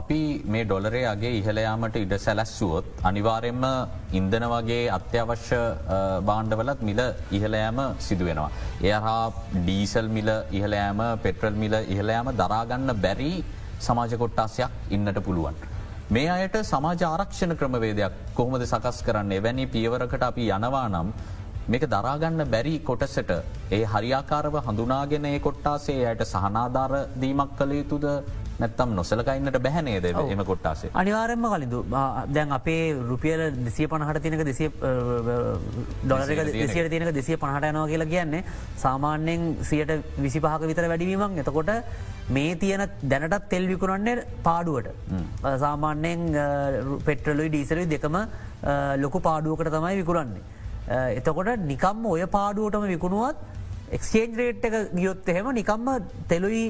අපි මේ ඩොලරේ අගේ ඉහළයාමට ඉඩ සැලැස්සුවොත් අනිවාරෙන්ම ඉන්දන වගේ අත්‍යවශ්‍ය බාණ්ඩවලත් මිල ඉහළෑම සිදුවෙනවා. එය හා ඩීසල් මිල ඉහළෑම පෙට්‍රල් මිල ඉහළෑම දරාගන්න බැරි සමාජ කොට්ටාසයක් ඉන්නට පුළුවන්. මේ අයට සමාජ ආරක්ෂණ ක්‍රමවේදයක් කොහොමද සකස් කරන්න එවැනි පියවරකට අපි යනවා නම් මේක දරාගන්න බැරි කොටසට ඒ හරියාකාරව හඳුනාගෙන ඒ කොට්ටාසේ අයට සහනාධාර දීමක් කළ යුතුද නැත්තම් නොසලකයින්නට බැහැනේද එම කොට්ටාසේ? අනිවාරෙන්ම කලින්දු දැන් අපේ රුපියල දෙසිය පණහට තිනක දෙසිය ඩොලරක දෙසියට තියනක දෙසිය පණහට යනවා කියලා කියන්නේ සාමාන්‍යයෙන් සියට විසි පහක විතර වැඩිවීමක් එතකොට මේ තියන දැනටත් තෙල් විකුණන්නේ පාඩුවට. සාමාන්‍යයෙන් පෙට්‍රලුයි ඩීසලයි දෙකම ලොකු පාඩුවකට තමයි විකුරන්නේ. එතකොට නිකම්ම ඔය පාඩුවටම විකුණුවත් එක්ස්චේන්ජ් රේට් එක ගියොත් එහෙම නිකම්ම තෙලුයි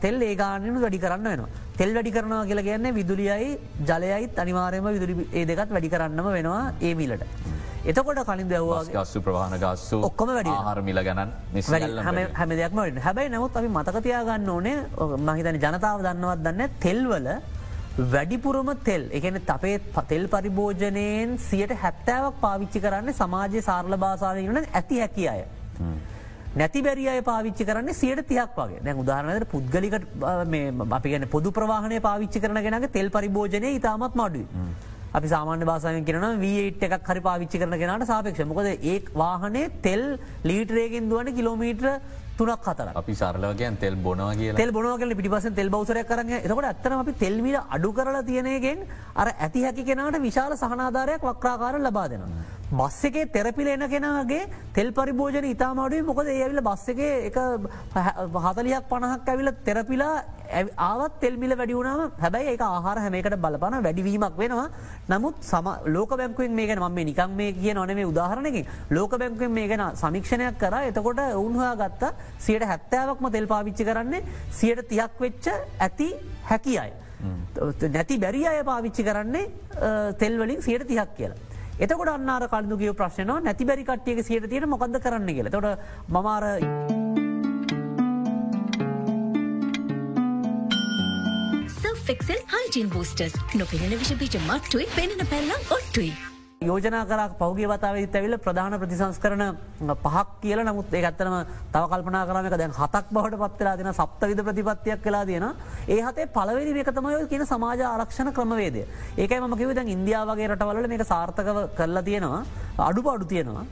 තෙල් ඒගානනු වැඩි කරන්න වෙනවා. තෙල් වැඩි කරනවා කියලා කියන්නේ විදුලියයි ජලයයිත් අනිවාරයම විදුලි ඒ දෙකත් වැඩි කරන්නම වෙනවා ඒ මිලට. එතකොට කලින් දවවා ගස්සු ප්‍රවාණ ගස්සු ඔක්කොම වැඩි හරමිල ගැන හැම දෙයක්ම හැබැයි නමුත් අපි මතකතියාගන්න ඕනේ මහිතන ජනතාව දන්නවත් දන්න තෙල්වල වැඩිපුරම තෙල් එකන අපේ තෙල් පරිභෝජනයෙන් සියට හැත්තෑවක් පාවිච්චි කරන්න සමාජය සාර්ල භාසාාව වන ඇති හැකි අය. නැති බැරිය පාවිච්චි කරන්න සියට තියක් වගේ. දැන් උදාහරනයට පුද්ගලිකට අපි ගැන පොදු ප්‍රවාහණය පාවිච්චි කරනගෙනගේ තෙල් පරිභෝජනය ඉතාමත් මඩුයි. අපි සාමාන්‍ය භාසායෙන් කරන වීට එකක් හරි පාවිච්චි කරන කෙනට සාපක්ෂ මොකද ඒ වාහනේ තෙල් ලීටරේගෙන් දුවන කිලෝමීට්‍ර තුනක් හතර අපි සරලවගයන් තෙල් කියලා. තෙල් බොනවගල පිටිපස තෙල් බවසරය කරන්න එතකට ඇත්තන අපි තෙල්මිල අඩු කරලා තියෙනයගෙන් අර ඇති හැකි කෙනට විශාල සහනාධාරයක් වක්්‍රාකාර ලබා දෙනවා. බස් එකේ තෙරපිල එන කෙනගේ තෙල් පරිභෝජන ඉතාමඩුව මොකද ඒවිල බස් එක එක හතලියක් පණහක් ඇවිල තෙරපිලා ආවත් තෙල්මිල වැඩියුණම හැබැයි ඒ ආහාර හැමකට බලපන වැඩිවීමක් වෙනවා. නමුත් සම ලෝක බැංකුවෙන් මේ ගැන ම නිකම් මේ කිය නොන මේ උදාහරණකින්. ලෝක බැංකුවෙන් මේ ගැන සමික්ෂණයක් කර. එතකොට ඔවුන්හා ගත්තා සියට හැත්තෑවක්ම තෙල් පාවිච්චි කරන්නේ සියට තියක් වෙච්ච ඇති හැකි අය. නැති බැරි අය පාවිච්චි කරන්නේ තෙල්වලින් සියට තිහක් කියලා. එතකොට අන්නාර කල්දුගේ ප්‍රශ්න නැති බැරි කට්ටියක සියට තියෙන මොකද කරන්න කියලා තොට මමාර ෆෙක්සල් හයිජන් බෝස්ටර්ස් නොපෙනෙන විෂපීච මට්ටුයි පෙනෙන පැල්ලම් ඔට්ටුයි. යෝජනා කරක් පෞගේ වතාව තැවිල ප්‍රධාන ප්‍රතිසංස් කරන පහක් කියල. නමුත් ඒ ඇත්තනම තව කල්පනා කරනක දැන් හතක් බවට පත්වෙලා දෙන සප්තවිධ ප්‍රතිපත්තියක් කලා තියෙන ඒ හතේ පලවෙනි මේකතමය කියන සමාජ ආරක්ෂණ ක්‍රමවේද ඒකයි ම කිව දැන් ඉන්දියාවගේ රටවල මේක සාර්ථකව කරලා තියෙනවා. අඩුප අඩු තියෙනවා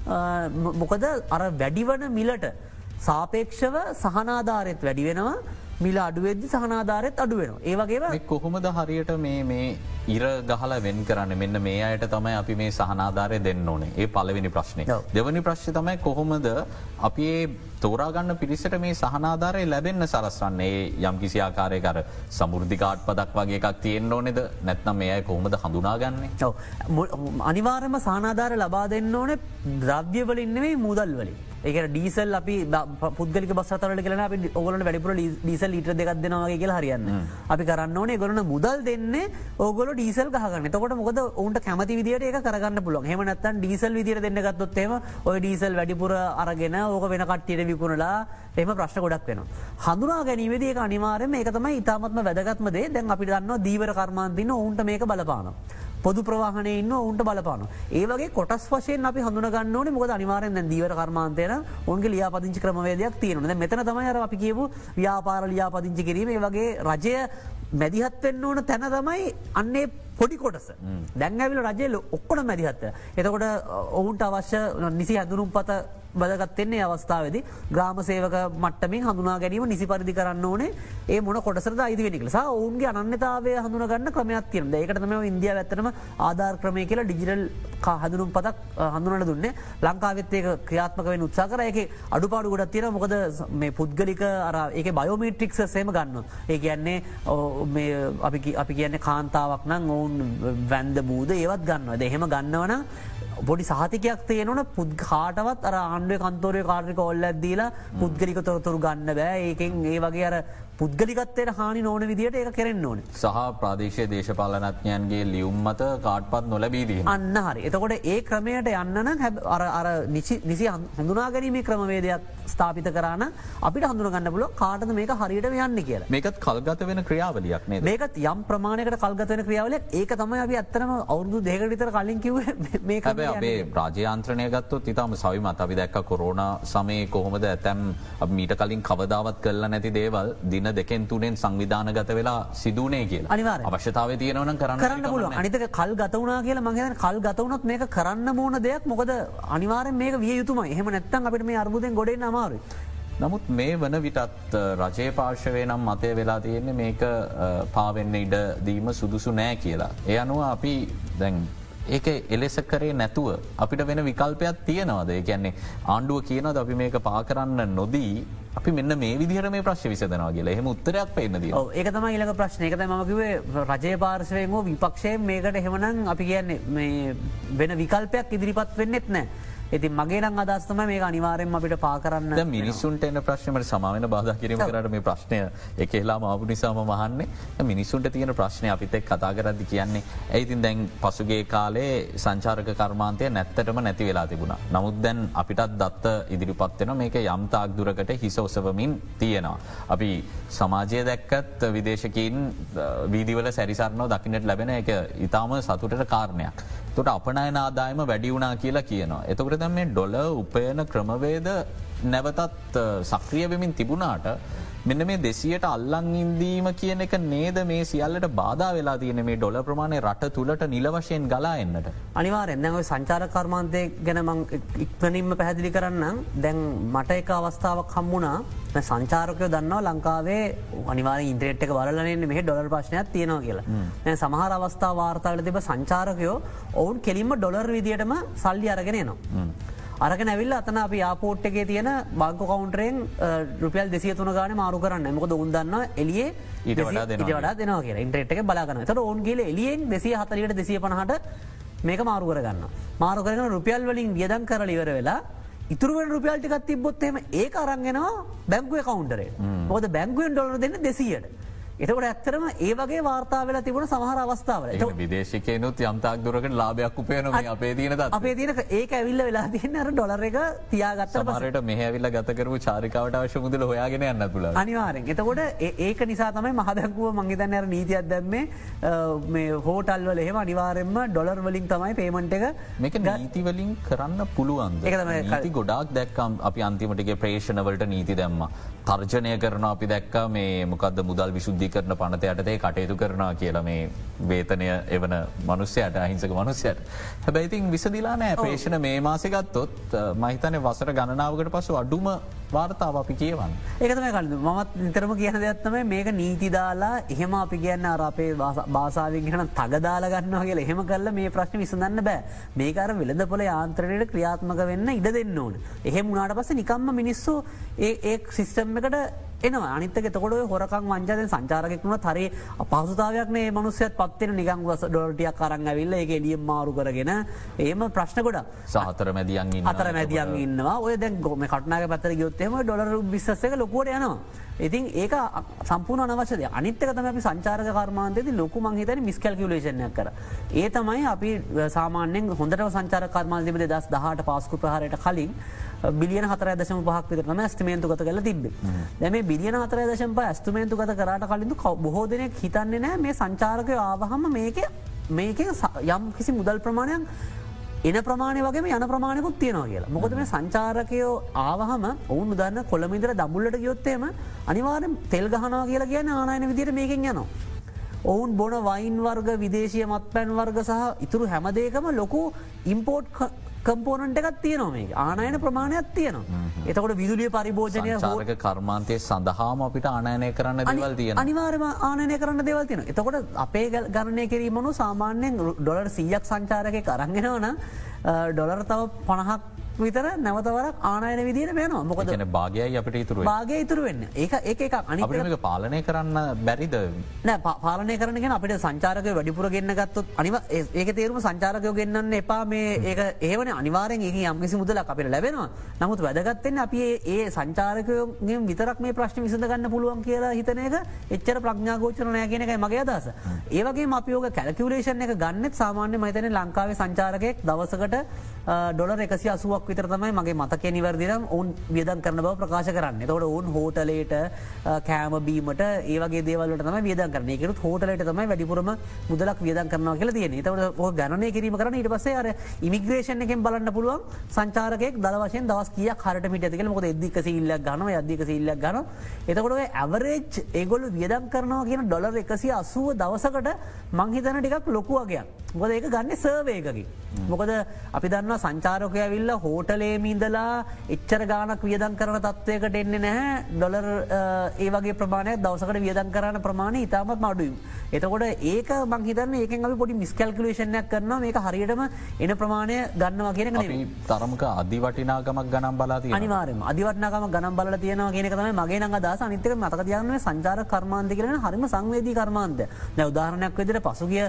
මොකද අර වැඩිවන මිලට සාපේක්ෂව සහනාධාරෙත් වැඩි වෙනවා. මිල අඩුවෙද්දි සහනාධාරෙත් අඩුවෙන ඒවගේ කොහොමද හරියට මේ මේ ඉර ගහල වෙන් කරන්න? මෙන්න මේ අයට තමයි අපි මේ සහනාධාරය දෙන්න ඕනේ. ඒ පලවෙනි ප්‍රශ්නය දෙවනි ප්‍රශ්්‍ය තමයි කොහොමද අපි ඒ තෝරාගන්න පිරිසට මේ සහනාධාරය ලැබෙන්න්න සරස්වන්නේ යම් කිසි ආකාරය කර සමුෘධිකාට් පදක් වගේ එකක් තියෙන් ඕනෙද? නැත්නම් මේ අය කොහොමද හඳුනාගන්නේ? අනිවාරම සානාධාර ලබා දෙන්න ඕනේ ද්‍රව්‍යවලින්නෙේ මුදල් වලින් ඒක ඩීසල් අපි පුද්ගලි බස්සතරට කලන අපි ඔගලට වැඩිපුර ඩීසල් ලිට දෙක් දෙනවාගේ කියලා හරියන්න. අපි කරන්න ඕනේ ගොලන මුදල් දෙන්න ඕගොල ඩීසල් ගහගන්න. තකොට මොකද ඔවුන්ට කැමති විදිට ඒක කරන්න පුලන් හෙමනත්තන් ඩීසල් විදිර දෙන්න ගත්තොත්තේම ඔය ඩීසල් වැඩිපුර අරගෙන ඕක වෙන කට්ටියට විකුණලා එම ප්‍රශ්න ගොඩක් වෙන. හඳුනා ගැනීමේදේ අනිවාරම ඒක තමයි ඉතාමත්ම වැදගත්මදේ දැන් අපි දන්න දීවර කර්මාන්තින ඔවුන්ට මේක බලපාන. පොදු ප්‍රවාහන ඉන්න ඔවුන්ට බලපාන. ඒවගේ කොටස් වශයෙන් අපි හඳුනගන්න ඕනේ. මොකද අනිවාරෙන් දීවර කර්මාන්තයන ඔන්ගේ ලියාපදිංචි ක්‍රමවේදයක් තියෙනන මෙතන තමයි අර අපි කියපු ව්‍යාපාර ලියාපදිංචි කිරීම. වගේ රජය මැදිහත්වෙන්න ඕන තැන තමයි අන්නේ පොඩි කොටස. දැන්ඇවිල රජය ඔක්කොන මැදිහත්ත. එතකොට ඔවුන්ට අවශ්‍ය නිසි හැඳුනුම් පත බදගත්තෙන්නේ අවස්ථාවද ග්‍රාමසේවක මට්ටමින් හඳුනා ගැනීම නිසි පරිදි කරන්න ඕනේ. ඒ මොන කොටසර අයිතිවෙනික සා ඔවුන්ගේ අනන්‍යතාවය හඳුනගන්න ක්‍රමයක් තියන ඒකටම ඉන්දිය ඇත්තනම ආධාර ක්‍රමය කියලා ඩිජිටල් හඳුනුම් පතක් හඳුනට දුන්නේ. ලංකාවෙත්තේක ක්‍රියාත්මක වෙන උත්සා කර. එක අඩුපාඩු ගොඩත් තියෙන මොකද මේ පුද්ගලික අර ඒක බයෝමීට්‍රික්ස සේම ගන්න ඒ කියන්නේ අපි කියන්නේ කාන්තාවක් නම් ඔවුන් වැන්ද බූද ඒවත් ගන්නවා දෙහෙම ගන්නවන පොඩි සහතිකයක් තියෙනවන. පුද් කාටවත් අර ආණ්ඩුව කන්තෝරය කාර්ික ඔල්ල ඇදීලා පුද්ගලික තොරතුරු ගන්න බෑ. ඒකෙන් ඒ වගේ අර පුද්ගලිකත්තයට හානි නොන විදිට ඒ කරෙන්න්න ඕන. සහ ප්‍රාදේශය දේශපාලනත්ඥයන්ගේ ලියුම් මත කාටපත් නොලබීදී අන්න හරි. එතකොට ඒ ක්‍රමයට යන්නන අර අර නිසි හඳුනාගැනීම ක්‍රමවේදයක් ස්ථාපිත කරන්න අපිට හඳුනගන්න පුල කාටද මේක හරියට යන්න කියලා. මේකත් කල්ගත වෙන ක්‍රියාවලියක් මේකත් යම් ප්‍රමාණයකට කල්ගතවන ක්‍රියාවල ඒක තමයි අපි ඇත්තරම අවුදු දෙකටිතර කලින් කිව <laughs> මේක අපේ රාජ්‍යාන්ත්‍රනය ගත්තොත් ඉතාම සවිමත්. අපි දැක්ක කොරෝණ සමය කොහොමද ඇතැම් මීට කලින් කවදාවත් කල්ල නැති දේවල් දින දෙකෙන් තුනෙන් සංවිධානගත වෙලා සිදුවනේ කියලා. අනිවාර අවශ්‍යතාව තියෙනවන කරන්න කරන්න පුල අනිතක කල් ගතවනා කියලා මගේ කල් ගතවනත් මේක කරන්න මෝන දෙයක්. මොකද අනිවාරෙන් මේක විය යුතුම එහෙම නැත්තන් අපිට මේ අර්බුදෙන් ගොඩෙන් අමාරු. නමුත් මේ වන විටත් රජය පාර්ශවය නම් මතය වෙලා තියෙන්නේ මේක පාවෙන්න ඉඩ දීම සුදුසු නෑ කියලා. එය අනුව අපි දැන් ඒක එලෙස කරේ නැතුව අපිට වෙන විකල්පයක් තියෙනවද? කියන්නේ ආණ්ඩුව කියනද අපි මේක පාකරන්න නොදී අපි මෙන්න මේ විදිහර මේ ප්‍රශ් විසදනවා කියලා? එහෙම උත්තරයක් පෙන්න්නද ඒක තම ඉලක ප්‍රශ්නයකත මකිවේ රජය පාර්ශවයෙන් හෝ විපක්ෂය මේකට හෙමනං අපි කියන්නේ වෙන විකල්පයක් ඉදිරිපත් වෙන්නෙත් නෑ. ඇති මගේ නම් අදස්තම මේ අනිවාරෙන් අපිට පාකරන්න මිනිසුන්ට එන ප්‍රශ්නමට සමාවෙන බාධ කිරීම කරට මේ ප්‍රශ්නය එකලා මාපු නිසාම මහන්නේ මිනිසුන්ට තියෙන ප්‍රශ්නය අපිත කතා කරදදි කියන්නේ ඇයිතින් දැන් පසුගේ කාලේ සංචාරක කර්මාන්තය නැත්තටම නැති වෙලා තිබුණ. නමුත් දැන් අපිටත් දත්ත ඉදිරිපත්වෙන මේක යම්තාක් දුරකට හිස ඔසවමින් තියෙනවා. අපි සමාජය දැක්කත් විදේශකින් වීදිවල සැරිසරනෝ දකිනට ලැබෙන එක ඉතාම සතුටට කාරණයක්. තොට අපනයන ආදායම වැඩි වුණා කියලා කියනවා. එතකට දැම් මේ ඩොල උපයන ක්‍රමවේද නැවතත් සක්‍රිය වෙමින් තිබුණාට මෙන්න මේ දෙසියට අල්ලං ඉන්දීම කියන එක නේද? මේ සියල්ලට බාධ වෙලා තියෙන මේ ඩොල ප්‍රමාණය රට තුළට නිල වශයෙන් ගලා එන්නට. අනිවාර එන්නව සංචාර කර්මාන්තය ගැන මං ඉක්මනින්ම පැහැදිලි කරන්න දැන් මට එක අවස්ථාවක් හම්මුණා සංචාරකය දන්නවා ලංකාවේ අනිවාර ඉන්ට්‍රේට් එක බලන්නේ මේ ඩොලර් ප්‍රශ්නයක් තියෙනවා කියලා. සමහර අවස්ථා වාර්තාවල තිබ සංචාරකයෝ ඔවුන් කෙලින්ම ඩොලර් විදිටම සල්ලි අරගෙන නවා. අරක නැවිල් අතන අප යාපෝට් එකේ තියෙන බංක කවන්ටරෙන් රුපියල් දෙසිය තුන ගාන මාරු කරන්න. මොකද උන්දන්න එලියේ ඊට වඩා දෙනවා කිය ඉන්ට්‍රේට් එක බලාගන්න තට ඔන්ගේල එලියෙන් දෙසිය හතලට දෙසිය පනහට මේක මාරු කරගන්න. මාරු කරගන රුපියල් වලින් වියදන් කරල ඉවර වෙලා ඉතුරුවෙන් රුපියල්ටිකත් තිබොත්තේම ඒ අරන්ගෙනවා බැංකුව කවන්ටරේ මොද බැංකුවෙන් ඩොලර දෙන්න දෙසියට. එතකට ඇත්තරම ඒ වගේ වාර්තා වෙලා තිබුණ සමහර අවස්ථාවල. විදේශකයනුත් යම්තාක් දුරකට ලාභයක් උපයන අපේ තියන අපේ තියන ඒක ඇවිල්ල වෙලා තියන්න අර ඩොලර එක තියාගත්ත මරට මෙහැවිල්ල ගතකරු චාරිකාවට අවශ්‍ය මුදල හොයාගෙන යන්න පුල අනිවාරෙන් එතකොට ඒක නිසා තමයි මහදැකුව මංගේතන්න අර නීතියක් දැම්මේ මේ හෝටල්වල එහෙම අනිවාරෙන්ම ඩොලර් වලින් තමයි පේමන්ට එක මේක නීතිවලින් කරන්න පුළුවන් ඒති ගොඩක් දැක්කම් අපි අන්තිමටගේ ප්‍රේෂණවලට නීති දැම්ම තර්ජනය කරන අපි දැක්ක මේ මොකද මුදල් විශුද්ධි කරන පනතයටතේ කටයුතු කරනවා කියලා මේ වේතනය එවන මනුස්්‍යයට අහිංසක මනුස්්‍යයට හැබැයිතින් විසදිලා නෑ. ප්‍රේෂණ මේ මාසගත්තොත් මහිතන වසර ගණනාවකට පසු අඩුම වාර්තාව අපි කියවන්න. ඒකතම කල මත් නිතරම කියන දෙයක්ත්තම මේක නීතිදාලා එහෙම අපි කියන්න අරපේ බාසාාවෙන් ගෙන තගදාල ගන්නවා කියලා. එහෙම කල්ල මේ ප්‍රශ්න විසඳන්න බෑ. මේකර වෙළඳ පොල යාන්ත්‍රණයට ක්‍රියාත්මක වෙන්න ඉඩ දෙන්න ඕන. එහෙම උනාට පස නිකම්ම මිනිස්සු ඒ සිිස්ටම් එකට එනවා. අනිතක තකොට හොරකං වංජාද සංචාරකෙක්ුණ තරේ අපහසුතාවයක් මේ මනුස්සයත් පත්වෙන නිකං වස ඩොල්ටියක් කරන්න ඇවිල්ල එක එලියම් මාරු කරගෙන ඒම ප්‍රශ්න ගොඩ සහතර මැදියන් අතර මැදියන් ඉන්නවා. ඔය දැන් ගොම කටනාග පතර ගයොත්තෙම ඩොලර බිස්සක ලොකුවට යනවා. ඉතින් ඒක සම්පූර්ණ අනවශ්‍යද? අනිත්තක තම අපි සංචාරක කර්මාන්තයද ලොකු මංහිතන මිස්කල්කිවලේෂණයක් කර. ඒ තමයි අපි සාමාන්‍යෙන් හොඳට සංචාර කර්මාන්තිබ දස් දහට පාස්කු ප්‍රහරයට කලින් බිලියන හතර දශම පහක් විතරම ඇස්තමේන්තු කත කල තිබ දැම බිලියන හතර දශම ඇස්තුමේන්තු කත කරට කලින්ඳ බොහෝ දෙනෙක් හිතන්නේ නෑ මේ සංචාරකය ආවහම මේක මේක යම් කිසි මුදල් ප්‍රමාණයක් එන ප්‍රමාණය වගේ යන ප්‍රමාණයකුත් තියෙනවා කියලා මොකද මේ සංචාරකයෝ ආවහම ඔවුන් දන්න කොළමිදර දමුල්ලට ගයොත්තේම අනිවාරෙන් තෙල් ගහනවා කියලා කියන ආනායන විදිර මේකෙන් යනවා. ඔවුන් බොන වයින් වර්ග විදේශය මත් පැන් වර්ග සහ ඉතුරු හැමදේකම ලොකු ඉම්පෝට් කම්පෝනට එකත් තියනවා මේ ආනයන ප්‍රමාණයක් තියනවා. එතකොට විදුලිය පරිභෝජනය සාරක කර්මාන්තය සඳහාම අපිට ආනයනය කරන්න දෙවල් තිය අනිවාර්ම ආනය කරන්න දෙවල් තින එතකොට අපේ ගණනය කිරීමනු සාමාන්‍යයෙන් ඩොලර් සීයක් සංචාරක කරගෙනවන ඩොලර් තව පණහක් විතර නැවතවරක් ආනයන විදිර වෙනවා මොකද භාගයයි අපට ඉතුරු භාගය ඉතුරු වෙන්න. ඒ එක අනි පාලනය කරන්න බැරිද? නෑ පාලනය කරනගෙන අපිට සංචාරක වැඩිපුර ගන්න ගත්තොත් අනිව ඒක තේරුම සංචාරකයෝ ගන්නන්න එපා. මේ ඒක ඒවන අනිවාරෙන් ඒ යම්කිසි මුදලක් අපිට ලැබෙනවා. නමුත් වැදගත්තෙන් අපි ඒ සංචාරකයෝගේ විතරක් මේ ප්‍රශ්න විසඳගන්න පුළුවන් කියලා හිතන එක එච්චර ප්‍රඥාගෝචන නෑ කියන එකයි මගේ අදස ඒවගේ අපියෝක කැලකිවලේෂන් එක ගන්නෙත් සාමාන්‍ය මතන ලංකාවේ සංචාරකයෙක් දවසකට ඩොලර් එකසි අසුවක් විතර තමයි මගේ මතක නිවර්දිනම් ඔවුන් වියදන් කරන බව ප්‍රකාශ කරන්න. තොට ඔවුන් හෝටලේට කෑම බීමට ඒවගේ දේවලට තම වියදන් කරන එකරුත් හෝටලට තමයි වැඩිපුරම මුදලක් වියදන් කරනවා කියලා තියෙන තවට ගණනය කිරීම කරන ඉට පසේ අර ඉමිග්‍රේෂන් එකෙන් බලන්න පුළුවන් සංචාරකයක් දවශයෙන් දවස් කිය හරට මිට ඇතිකල මොද එදික සිල්ලක් ගන අධික සිල්ලක් ගන එතකොට ඇවරේජ් ඒගොල වියදම් කරනවා කියන ඩොලර් එකසි අසුව දවසකට මංහිතන ටිකක් ලොකුවගයක් මොද ඒක ගන්න සර්වයකකි මොකද අපි දන්න සංචාරකය ඇවිල්ල හෝටලේමීදලා එච්චර ගානක් වියදන් කරන තත්වයකට එන්නේ නැහැ. ඩොලර් ඒ වගේ ප්‍රමාණයක් දවසකට වියදන් කරන්න ප්‍රමාණ ඉතාමත් මඩුවම්. එතකොට ඒක මංහිතන්න ඒක අපි පොඩි මිස්කල්කලේෂණයක් කරන මේක හරියටම එන ප්‍රමාණය ගන්නවා කියෙන තරමක අධිවටිනාගමක් ගනම් බලාති අනිවාරම අධිවටනාගම ගනම් බල තියෙනවා කියෙනකතම මගේ නඟ දස අනිතක මතක තියන්න සංචාර කර්මාන්ති කරන හරිම සංවේදී කර්මාන්ත නැ උදාහරණයක් වෙදිර පසුගිය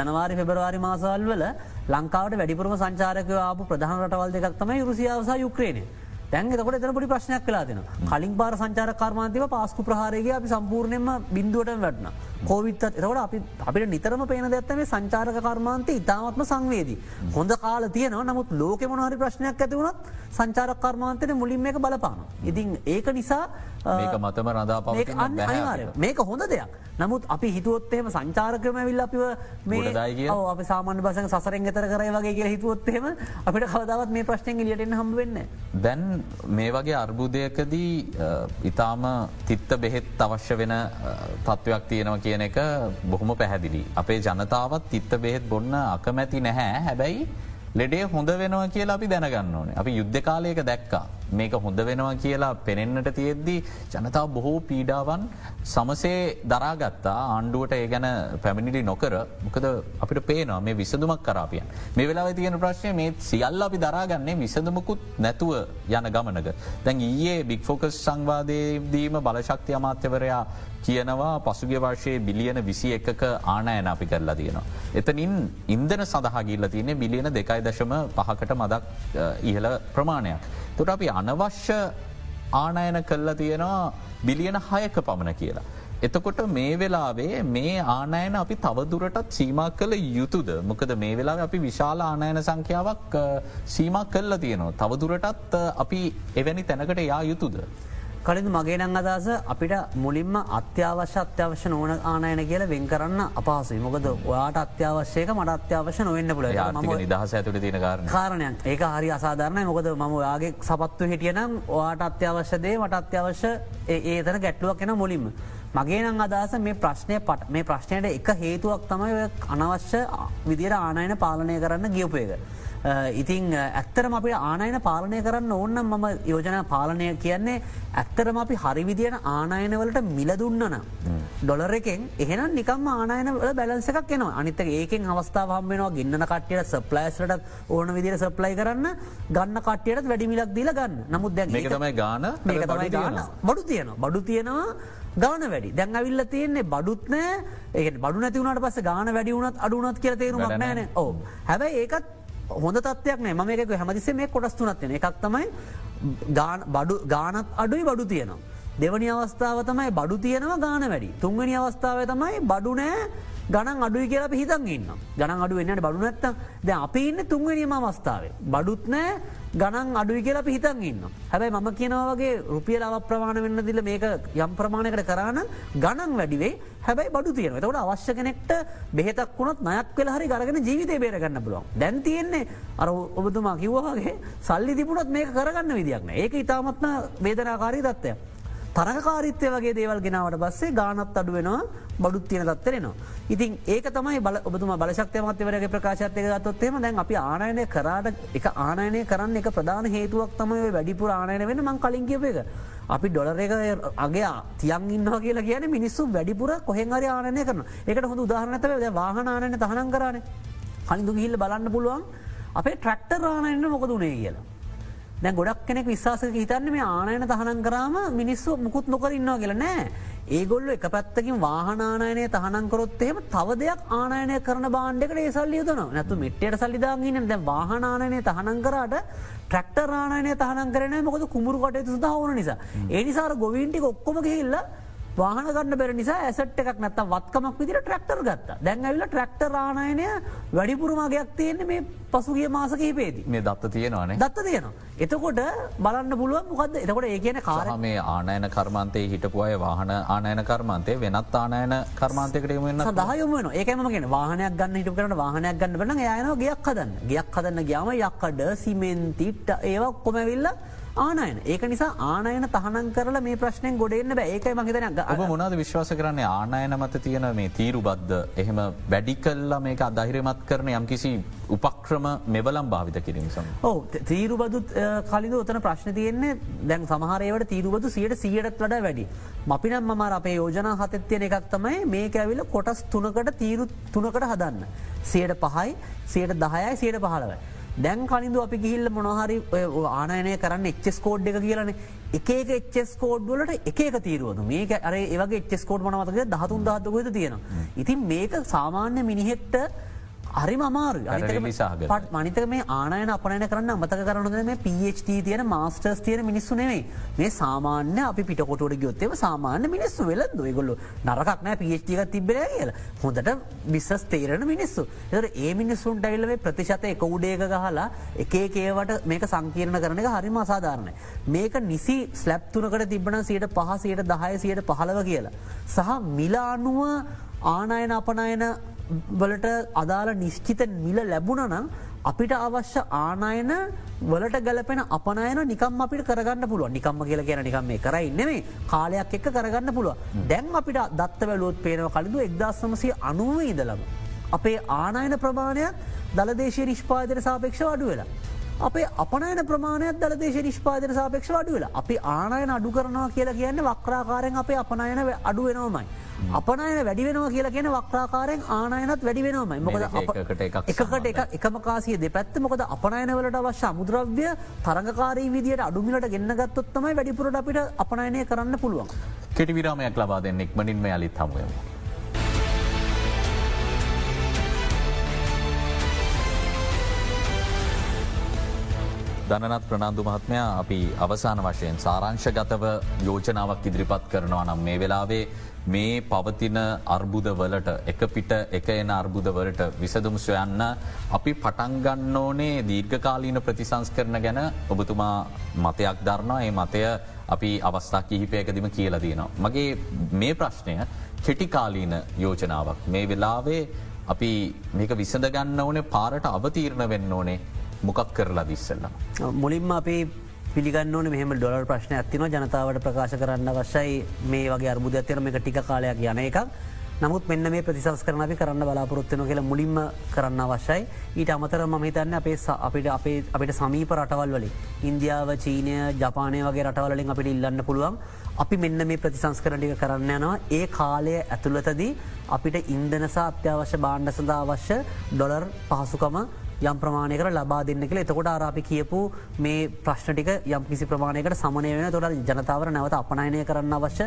ජනවාරි පෙබරවාරි මාසවල් වල ලංකාවට වැඩිපුරම සංචාරකය ආපු ප්‍රධාන රටවල් දෙකක් තමයි රුසියාවසා යුක්්‍රේණය දැන් එතකොට එතන පොඩි ප්‍රශ්නයක් කලා දෙන කලින් පාර සංචාර කර්මාන්තිව පාස්කු ප්‍රහාරගේ අපි සම්පූර්ණයම බින්දුවට වැටන කෝවිත් එතකට අපි අපිට නිතරම පේන දැත්ත මේ සංචාරක කර්මාන්තය ඉතාමත්ම සංවේදී. හොඳ කාල තියන නමුත් ලෝක මොනහරි ප්‍රශ්නයක් ඇතිවුණත් සංචාරක කර්මාන්තයට මුලින් එක බලපාන. ඉතින් ඒක නිසා මතම රඳා පව මේක හොඳ දෙයක්. නමුත් අපි හිතුවොත්තේම සංචාරකම විල් අපිව මේ අප සාමාන්‍ය බසක සසරෙන් ගතර කරය වගේ කිය හිතුවොත්තේම අපිට කවදාවත් මේ ප්‍රශ්නයෙන් ලියටෙන් හම් වෙන්න. දැන් මේ වගේ අර්බුදයකදී ඉතාම තිත්ත බෙහෙත් අවශ්‍ය වෙන තත්ත්වයක් තියෙනව කියන එක බොහොම පැහැදිලි. අපේ ජනතාවත් තිත්ත බෙහෙත් බොන්න අකමැති නැහැ. හැබැයි ලෙඩේ හොඳ වෙනවා කියලා අපි දැනගන්න ඕනේ. අපි යුද්ධ කාලයක දැක්කා. මේක හොඳ වෙනවා කියලා පෙනෙන්න්නට තියෙද්දී ජනතාව බොහෝ පීඩාවන් සමසේ දරාගත්තා ආණ්ඩුවට ඒ ගැන පැමිණිලි නොකර. මොකද අපිට පේනවා මේ විසඳුමක් කරාපියන් මේ වෙලා තියෙන ප්‍රශ්නය මේ සියල්ල අපි දරාගන්නේ විසඳමකුත් නැතුව යන ගමනක. දැන් ඊයේ බික් ෆෝකස් සංවාදයේදීම බලශක්ති අමාත්‍යවරයා කියනවා පසුගේ වර්ශයේ බිලියන විසි එකක ආනයන අපි කරලා තියෙනවා. එතනින් ඉන්දන සඳහා ගිල්ල තියන්නේ බිලියන දෙකයි දශම පහකට මදක් ඉහල ප්‍රමාණයක්. තොට අපි අනවශ්‍ය ආනයන කල්ලා තියෙනවා බිලියන හයක පමණ කියලා. එතකොට මේ වෙලාවේ මේ ආනයන අපි තවදුරටත් සීම කළ යුතුද මොකද මේ වෙලා අපි විශාල ආනයන සංඛ්‍යාවක් සීම කල්ල තියෙනවා. තවදුරටත් අපි එවැනි තැනකට යා යුතුද. කලින් මගේ නං අදස අපිට මුලින්ම අත්‍යවශ්‍ය අත්‍යවශ්‍ය නොවන ආනයන කියල වෙන් කරන්න අපහසුයි. මොකද ඔයාට අත්‍යවශ්‍යයක මට අත්‍යවශ්‍ය නොවෙන්න පුල නිදහස ඇතුට තින කාරණයක්. ඒක හරි අසාධරණය. මොකද මම ඔයාගේ සපත්තු හිටියනම් ඔයාට අත්‍යවශ්‍යදේ මට අත්‍යවශ්‍ය ඒතන ගැටලුවක් එෙන මුලින්ම. මගේ නං අදස මේ ප්‍රශ්නය පට මේ ප්‍රශ්නයට එක හේතුවක් තමයි අනවශ්‍ය විදිර ආනයන පාලනය කරන්න ගියපයක. ඉතිං ඇත්තරම අපි ආනයන පාලනය කරන්න ඕන්නම් මම යෝජන පාලනය කියන්නේ ඇත්තරම අපි හරිවිදියන ආනයනවලට මිලදුන්නන. ඩොලර එකෙන්. එහෙනම් නිකම් ආනයනවල බැලන්ස එකක් එනවා. අනිතක ඒකෙන් අවස්ථාව හම්බෙනවා ගන්න කටියට සප්ලයිස්ලට ඕන විදිර සප්ලයි කරන්න. ගන්න කටියට වැඩිමිලක් දීල ගන්න. නමුත් දැ තමයි ගාන මේක තමයි ගාන. බඩු තියෙනවා. බඩු තියෙනවා ගාන වැඩි. දැන් අවිල්ල තියෙන්නේ බඩුත්නෑ ඒ බඩු නැතිවුණට පස ගාන වැඩි වුණත් අඩුනත් කියල තේරුමක් නෑන. ඕ හැබැයි ඒකත් හොඳ තත්වයක් නෑ ම එක හැමතිසේ මේ කොටස්තුනත්යන එකක් තමයි බඩු ගානත් අඩුයි බඩු තියෙනවා. දෙවනි අවස්ථාව තමයි බඩු තියෙනවා ගාන වැඩි. තුන්වනි අවස්ථාව තමයි බඩු නෑ ගණන් අඩුයි කියලා හිතන් ඉන්න ගණන් අඩු වෙන්නට බඩු නැත්ත ද අපි ඉන්න තුන්වනීම අවස්ථාවේ. බඩුත් නෑ ගණන් අඩුයි කියලා පිහිතන් ඉන්න. හැබැයි මම කියනවගේ රුපියල අව ප්‍රමාණ වෙන්න දිල මේක යම් ප්‍රමාණයකට කරන්න ගණන් වැඩිවේ හැබැයි බඩු තියෙන තකට අවශ්‍ය කෙනෙක්ට බෙහෙතක් වුණත් නයක් වෙලා හරි ගරගෙන ජීවිතය බේරගන්න පුළුවන් දැන් තියෙන්නේ අර ඔබතුමා කිව්වාගේ සල්ලි තිබුණත් මේක කරගන්න විදිියක්න ඒක ඉතාමත්න වේදනාකාරී දත්වය. තරකාරිත්‍ය වගේ දේවල් ගෙනාවට බස්සේ ගානත් අඩු වෙනවා බඩුත් තියෙන දත්තරෙනවා. ඉතින් ඒක තමයි බල ඔබතුම බලශක්තය මත්‍යවරගේ ප්‍රකාශත්යක ගත්තොත්තේම දැන් අපි ආනයනය කරාට එක ආනයනය කරන්න එක ප්‍රධාන හේතුවක් තමයි වැඩිපුර ආනයන වෙන මං කලින් කියප එක. අපි ඩොලර එක අගේ තියන් ඉන්න කියලා කියන මිනිස්සු වැඩිපුර කොහෙන්හරි ආනය කරන එකට හොඳ උදාහරනතව වාහනානය තහනම් කරන කලින්දු ගිහිල්ල බලන්න පුළුවන් අපේ ට්‍රක්ටර් ආනයන්න මොකද වනේ කියලා. දැ ගොඩක් කෙනෙක් විශවාසක හිතන්න මේ ආනයන තහනම් කරාම මිනිස්සු මුකුත් නොකරන්නවා කියල. නෑ. ඒගොල්ල එක පැත්තකින් වාහනානය තහනන්කරොත් එහෙම තව දෙයක් ආනයනය කරන බාණ්ඩකට ඒ සල්ලි යුතුන නැතු මෙට්ට සල්ලිදාගන්න දැ වාහනානය තහනන් කරාට ට්‍රක්ට රාණය තහන කරන මොකද කුමරු කටයුතු සඳහා ඕන නිසා. ඒනිසාර ගොවින්ටි ඔක්කොම හිල්ලා වාහන ගන්න බැර නිසා ඇසට් එකක් නැත වත්කමක් විදිර ට්‍රක්ටර් ගත්ත. දැන්ඇවිල ට්‍රක්ට රාණයනය වැඩිපුරමගේයක් තියෙන මේ පසුගේ මාසක පේති මේ දත්ත තියෙනවානේ දත්ත තියෙනවා. එතකොට බලන්න පුළුවන් මොකද එතකොට ඒ කියන කාර මේ ආනයන කර්මන්තය හිටපු අය වාහන ආනයන කර්මන්තය වෙනත් ආනයන කර්මාන්තයකට වන්න දහයම ඒකමගෙන වාහනයක් ගන්න හිටු කරන වාහනයක් ගන්න බන යන ගයක් හදන්න. ගයක් හදන්න ගයාම යක්කඩ සිමෙන්තිට්ට ඒවක් කොමැවිල්ලා ආනයන ඒක නිසා ආනයන තහනන් කරලා මේ ප්‍රශ්නයෙන් ගොඩෙන්න්න බෑ ඒකයි මහිතන ඔබ මොනාද විශ්වාස කරන්නේ ආනයන මත තියෙන මේ තීරු බද්ධ එහෙම වැඩි කල්ලා මේක අදහිරමත් කරන යම් කිසි උපක්‍රම මෙබලම් භාවිත කිරීම සම. ඕ තීරුබදු කලින් උතන ප්‍රශ්න තියන්නේ දැන් සමහරයට තීරුබදු සියට සියටත් වඩ වැඩි. මපිනම් මම අපේ යෝජනා හතත්තියන එකක් තමයි මේක ඇවිල කොටස් තුනකට තීරු තුනකට හදන්න. සියට පහයි සියට දහයයි සියට පහලවයි. දැන් කලින්දු අපි ගිහිල්ල මොනහරි ආනයනය කරන්න එච්චෙස් කෝඩ් එක කියලන. එක එච්චෙස් කෝඩ්වලට එක තීරුවද? මේක අර ඒවගේ එච්චෙස් කෝඩ් මනවතක දහතුන් දහත්කොද තියෙන. ඉතින් මේක සාමාන්‍ය මිනිහෙක්ට පැටලෙවි සහගතයි. පට මනිතක මේ ආනයන අපනයන කරන්න අමතක කරනද මේ PHT තියෙන මාස්ටර්ස් තියෙන මිනිස්සු නෙවෙයි මේ සාමාන්‍ය අපි පිටකොටට ගයොත්තේම සාමාන්‍ය මිනිස්සු වෙලද ගොල්ලු නරකක් නෑ පිHටික තිබෙන කියලා. හොඳට බිස්සස් තේරෙන මිනිස්සු. එතට ඒ මිනිස්සුන්ට ඇල්ලේ ප්‍රතිශත එක උඩේක ගහලා එකේකේවට මේක සංකීර්ණ කරන එක හරිම අසාධාරණය. මේක නිසි ස්ලැප් තුනකට තිබන සියට පහසයට දහය සියට පහලව කියලා. සහ මිලානුව ආනායන අපනයන වලට අදාළ නිශ්චිත මිල ලැබුණ නම් අපිට අවශ්‍ය ආනායන වලට ගැලපෙන අපනයන නිකම් අපිට කරගන්න පුළුව නිකම්ම කියල කියන නිකම් මේ කරයි නෙමේ කාලයක් එක්ක කරගන්න පුළුව දැන් අපිට දත්ත වැලුවොත් පේනව කලින්ඳු එක්දස්සමසය අනුව ඉදලම. අපේ ආනායන ප්‍රමාණයක් දළදේශය නිෂ්පාදන සාපේක්ෂ අඩු වෙලා. අපේ අපනයන ප්‍රමාණයක් දළදේශ නිෂ්පාදන සාපේක්ෂ අඩු වෙලා. අපි ආනායන අඩු කරනවා කියලා කියන්න වක්්‍රාකාරයෙන් අපේ අපනයන අඩු අපනයන වැඩි වෙනවා කියලා කියන වක්්‍රාකාරයෙන් ආනයනත් වැඩි වෙනවමයි මොකද ඒකට එකක් එකකට එක එකම කාසිය දෙපැත්ත මොකද අපනයනවලට අවශ්‍ය අමුද්‍රව්‍ය තරගකාරී විදියට අඩුමිලට ගෙන්න්නගත්තොත්තමයි වැඩිපුරට අපිට අපනයනය කරන්න පුළුවන්. කෙටිවිරාමයක් ලබා දෙන්න එක්මනින්ම අලිත් හමුවම. දනත් ප්‍රනාාන්දු මහත්මයා අපි අවසාන වශයෙන් සාරංශගතව යෝජනාවක් ඉදිරිපත් කරනවා නම් මේ වෙලාවේ මේ පවතින අර්බුදවලට එක පිට එක එන අර්බුදවලට විසදුම් සොයන්න අපි පටන්ගන්න ඕනේ දීර්ඝකාලීන ප්‍රතිසංස් කරන ගැන ඔබතුමා මතයක් දරනවා ඒ මතය අපි අවස්ථා කිහිපයකදිම කියලා දයනවා. මගේ මේ ප්‍රශ්නය කෙටිකාලීන යෝජනාවක් මේ වෙලාවේ අපි මේක විසඳගන්න ඕනේ පාරට අවතීරණ වෙන්න ඕනේ මොකක් කරලා දිස්සල්ලම. මුලින්ම අපේ පිළිගන්න මෙහම ඩොලර් ප්‍රශ්න ඇතින ජනතාවට ප්‍රකාශ කරන්න වශයි මේ වගේ අර්බුද ඇතින එක ටික කාලයක් යන එකක්. නමුත් මෙන්න මේ ප්‍රතිසස් කරන අපි කරන්න බලාපොරොත්වන කියලා මුලින්ම කරන්න අවශ්‍යයි. ඊට අමතර ම හිතන්න අපේ අපිට අපේ අපිට සමීප රටවල් වලින් ඉන්දියාව චීනය ජපානය වගේ රටවලින් අපිට ඉල්ලන්න පුළුවන්. අපි මෙන්න මේ ප්‍රතිසංස්කරටික කරන්න යනවා. ඒ කාලය ඇතුළතදී අපිට ඉන්දනසා අත්‍යවශ්‍ය බාණ්ඩ සඳ අවශ්‍ය ඩොලර් පහසුකම යම් ප්‍රමාණයකට ලබා දෙන්න කියල. එතකොට ආරාපි කියපු මේ ප්‍රශ්නටික යම් කිසි ප්‍රමාණයකට සමනය වෙන තොට ජනතාවර නැවත අපනයනය කරන්න අවශ්‍ය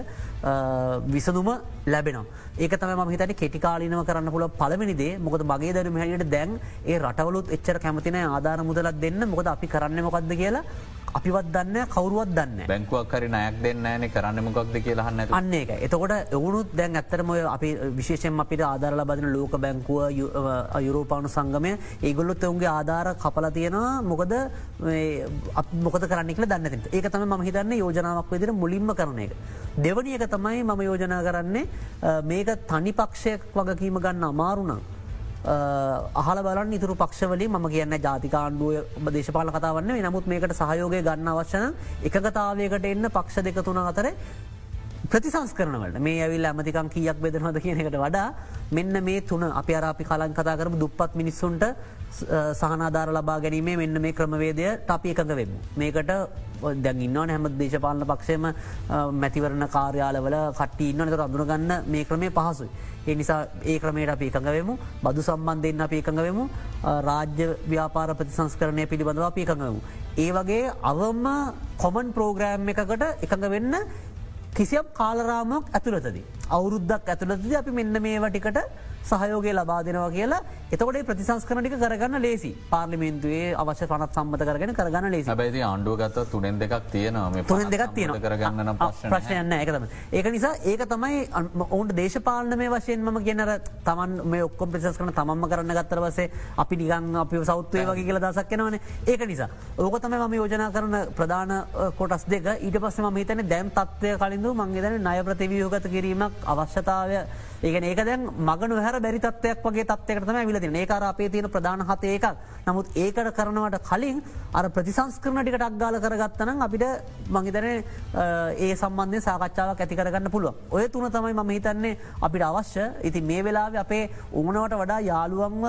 විසඳුම ලැබෙනවා. ඒක තම හිතට කෙටිකාලීනව කරන්න පුල පලමිනිදේ මොකද මගේ දරම හැට දැන් ඒ රටවලුත් එච්චර කැමතින ආධාර මුදලත් දෙන්න. මොකද අපි කරන්න මොකක්ද කියලා? අපිවත් දන්න කවරුවත් දන්න බැංකුවක් කරි නයක් දෙන්න න කරන්න මොකක්ද කියලාහන්න අන්න එක එතකොට එවුණුත් දැන් ඇත්තරම අපි විශේෂෙන් අපිට ආධරල බදින ලෝක බැංකුව යුරෝපානු සංගමය ඒගොල්ලොත් එවුන්ගේ ආධාර කපල තියෙනවා මොකද මොකද කරන්නෙක් දන්න ඒක තම ම හිතන්න යෝජනාවක් විදිර මුලින්ම කරන එක. දෙවනි එක තමයි මම යෝජනා කරන්නේ මේක තනි පක්ෂයක් වගකීම ගන්න අමාරුනම්. අහල බලන් ඉතුරු පක්ෂවලින් ම කියන්න ජාතිකාණ්ඩුව දේශපාල කතාවන්න නමුත් මේකට සහයෝගය ගන්න අවශ්‍යන එකගතාවයකට එන්න පක්ෂ දෙක තුන අතර ප්‍රතිසංස් කරනවට මේ ඇවිල් ඇමතිකම් කියක් බෙදනවද කියන එකට වඩා මෙන්න මේ තුන අපි අරාපි කලන් කතා කරම දුප්පත් මිනිස්සුන්ට සහනාධාර ලබා ගැනීමේ මෙන්න මේ ක්‍රමවේදය ටපි එකඟ වෙමු. මේකට දැගන්නවන හැම දේශපාලන පක්ෂයම මැතිවරණ කාර්යාලවල කට්ටි ඉන්න තර අඳුරගන්න මේ ක්‍රමේ පහසුයි. ඒ නිසා ඒ ක්‍රමයට අපි එකඟවෙමු බදු සම්බන්ධයෙන් අපි එකඟවෙමු රාජ්‍ය ව්‍යාපාර ප්‍රතිසංස්කරණය පිළිබඳව අපි එකඟවමු. ඒ වගේ අවම කොමන් ප්‍රෝග්‍රෑම් එකකට එකඟ වෙන්න කිසියම් කාලරාමක් ඇතුළතදී. අවුරුද්දක් ඇතුළතද අපි මෙන්න මේ වටිකට සහයෝගේ ලබා දෙනවා කියලා. එතකොට ප්‍රතිසංස්කරටික කරගන්න ලේසි. පාර්ලිමෙන්තුවේ අවශ්‍ය පනත් සම්මත කරගෙන කරගන්න ලේසි. බැති ආණ්ඩුව ගත්ත තුනෙන් දෙකක් තියෙනවා. තුනෙන් දෙකක් තියෙන කරගන්න ප්‍රශ්නයන්න එකතම ඒක නිසා ඒක තමයි ඔවුන්ට දේශපාලන මේ වශයෙන් ම ගෙනර තමන් මේ ඔක්කොම් ප්‍රසස් කරන තමන්ම කරන්න ගත්තර වසේ අපි නිගන් අපි සෞත්වය වගේ කියල දසක් කෙනවන ඒක නිසා ඕක තම ම යෝජනා කරන ප්‍රධාන කොටස් දෙක. ඊට පස්ස ම හිතන දැම් තත්වය කලින්ඳ මංගේදන ණය ප්‍රතිවියෝගත කිරීමක් අවශ්‍යතාවය ඒකන ඒක දැන් මගනු හැර බැරිතත්වයක් වගේ තත්වයකටම විලති ඒකර අපේ තියෙන ප්‍රධාන හත ඒකක් නමුත් ඒකට කරනවට කලින් අර ප්‍රතිසංස්කරනටිකට අක්ගාල කරගත්තනම් අපිට මහිතන ඒ සම්බන්ධය සාකච්ඡාවක් ඇති කරගන්න පුළුව ඔය තුන තමයි ම හිතන්නේ අපිට අවශ්‍ය. ඉති මේ වෙලාව අපේ උමනවට වඩා යාළුවන්ම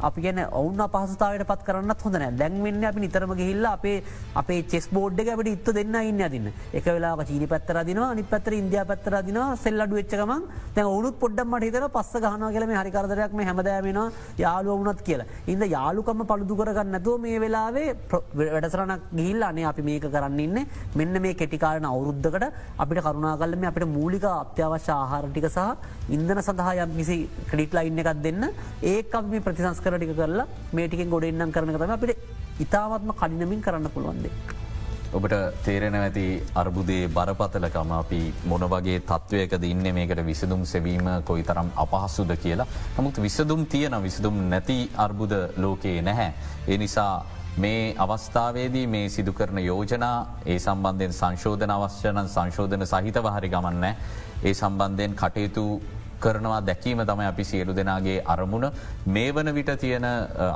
අපි ගැන ඔවුන් පහසතාවට පත් කරන්න හොඳන දැන්වෙන්න අපි නිතරම ගහිල්ල අපේ අපේ චෙස් බෝඩ් අපට ඉත්ත දෙන්න ඉන්න අදින්න. එක වෙලා චීනි පැත්තර දින අනි පැතර ඉන්දයා පැත්තර දින සෙල්ලඩු වෙච්චකම තැ ඔවුනුත් පොඩ්ඩම් මට හිතර පස්ස ගහන කියල මේ හරිකරදරයක් මේ හැමදෑමෙනවා යාලුව වුණත් කියලා. ඉද යාලුකම පළුදු කරගන්න නැතුව මේ වෙලාවේ වැඩසරනක් ගිල්ල අනේ අපි මේක කරන්න ඉන්න මෙන්න මේ කෙටිකාරන අවුරුද්ධකට අපිට කරුණාගල්ලම අපිට මූලික අත්‍යවශ්‍ය ආහාරටික සහ ඉන්දන සඳහා යම් කිසි ක්‍රඩිට්ලා ඉන්න එකක් දෙන්න ඒක මේ ප්‍රතිසංස්කර ටික කරලා මේටිකෙන් ගොඩ එන්නම් කරන තම අපිට ඉතාමත්ම කඩිනමින් කරන්න පුළුවන්දේ. ඔබට තේරෙන ඇති අර්බුදේ බරපතලකම අපි මොන වගේ තත්ත්වයක ඉන්න මේකට විසදුම් සෙවීම කොයි තරම් අපහසුද කියලා. නමුත් විසදුම් තියෙන විසදුම් නැති අර්බුද ලෝකයේ නැහැ. ඒ නිසා මේ අවස්ථාවේදී මේ සිදු කරන යෝජනා ඒ සම්බන්ධයෙන් සංශෝධන අවශ්‍යන සංශෝධන සහිතව හරි ගමන්න. ඒ සම්බන්ධයෙන් කටයුතු කරනවා දැකීම තමයි අපි සියලු දෙනාගේ අරමුණ. මේ වන විට තියෙන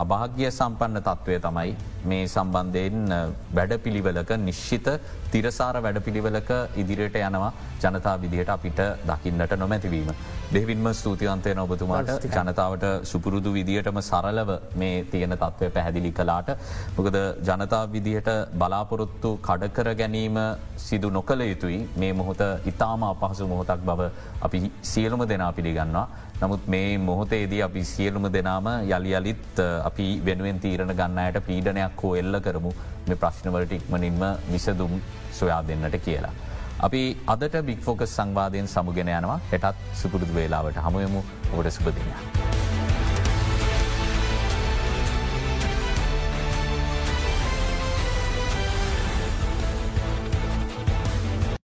අභාග්‍ය සම්පන්න තත්ත්වය තමයි මේ සම්බන්ධයෙන් වැඩ පිළිවෙලක නිශ්ෂිත තිරසාර වැඩ පිළිවෙලක ඉදිරියට යනවා ජනතා විදිහට අපිට දකින්නට නොමැතිවීම. දෙවින්ම ස්තුතිවන්තය ඔබතුමාට ජනතාවට සුපුරුදු විදිහටම සරලව මේ තියෙන තත්ත්වය පැහැදිලි කලාට. මොකද ජනතා විදිහට බලාපොරොත්තු කඩකර ගැනීම සිදු නොකළ යුතුයි මේ මොහොත ඉතාම අපහසු මොහොතක් බව අපි සියලුම දෙනා පිළිගන්නවා. නමුත් මේ මොහොතේදී අපි සියලුම දෙනාම යළි අලිත් අපි වෙනුවෙන් තීරණ ගන්නයට පීඩනයක් හෝ එල්ල කරමු මේ ප්‍රශ්නවලට ඉක්මනින්ම විසදුම් සොයා දෙන්නට කියලා. අපි අදට බික්‍ෆෝකස් සංවාධයෙන් සමුගෙන යනවා හෙටත් සුපුරුදු වේලාවට හමුවමු ඔබට සුපදිනයක්.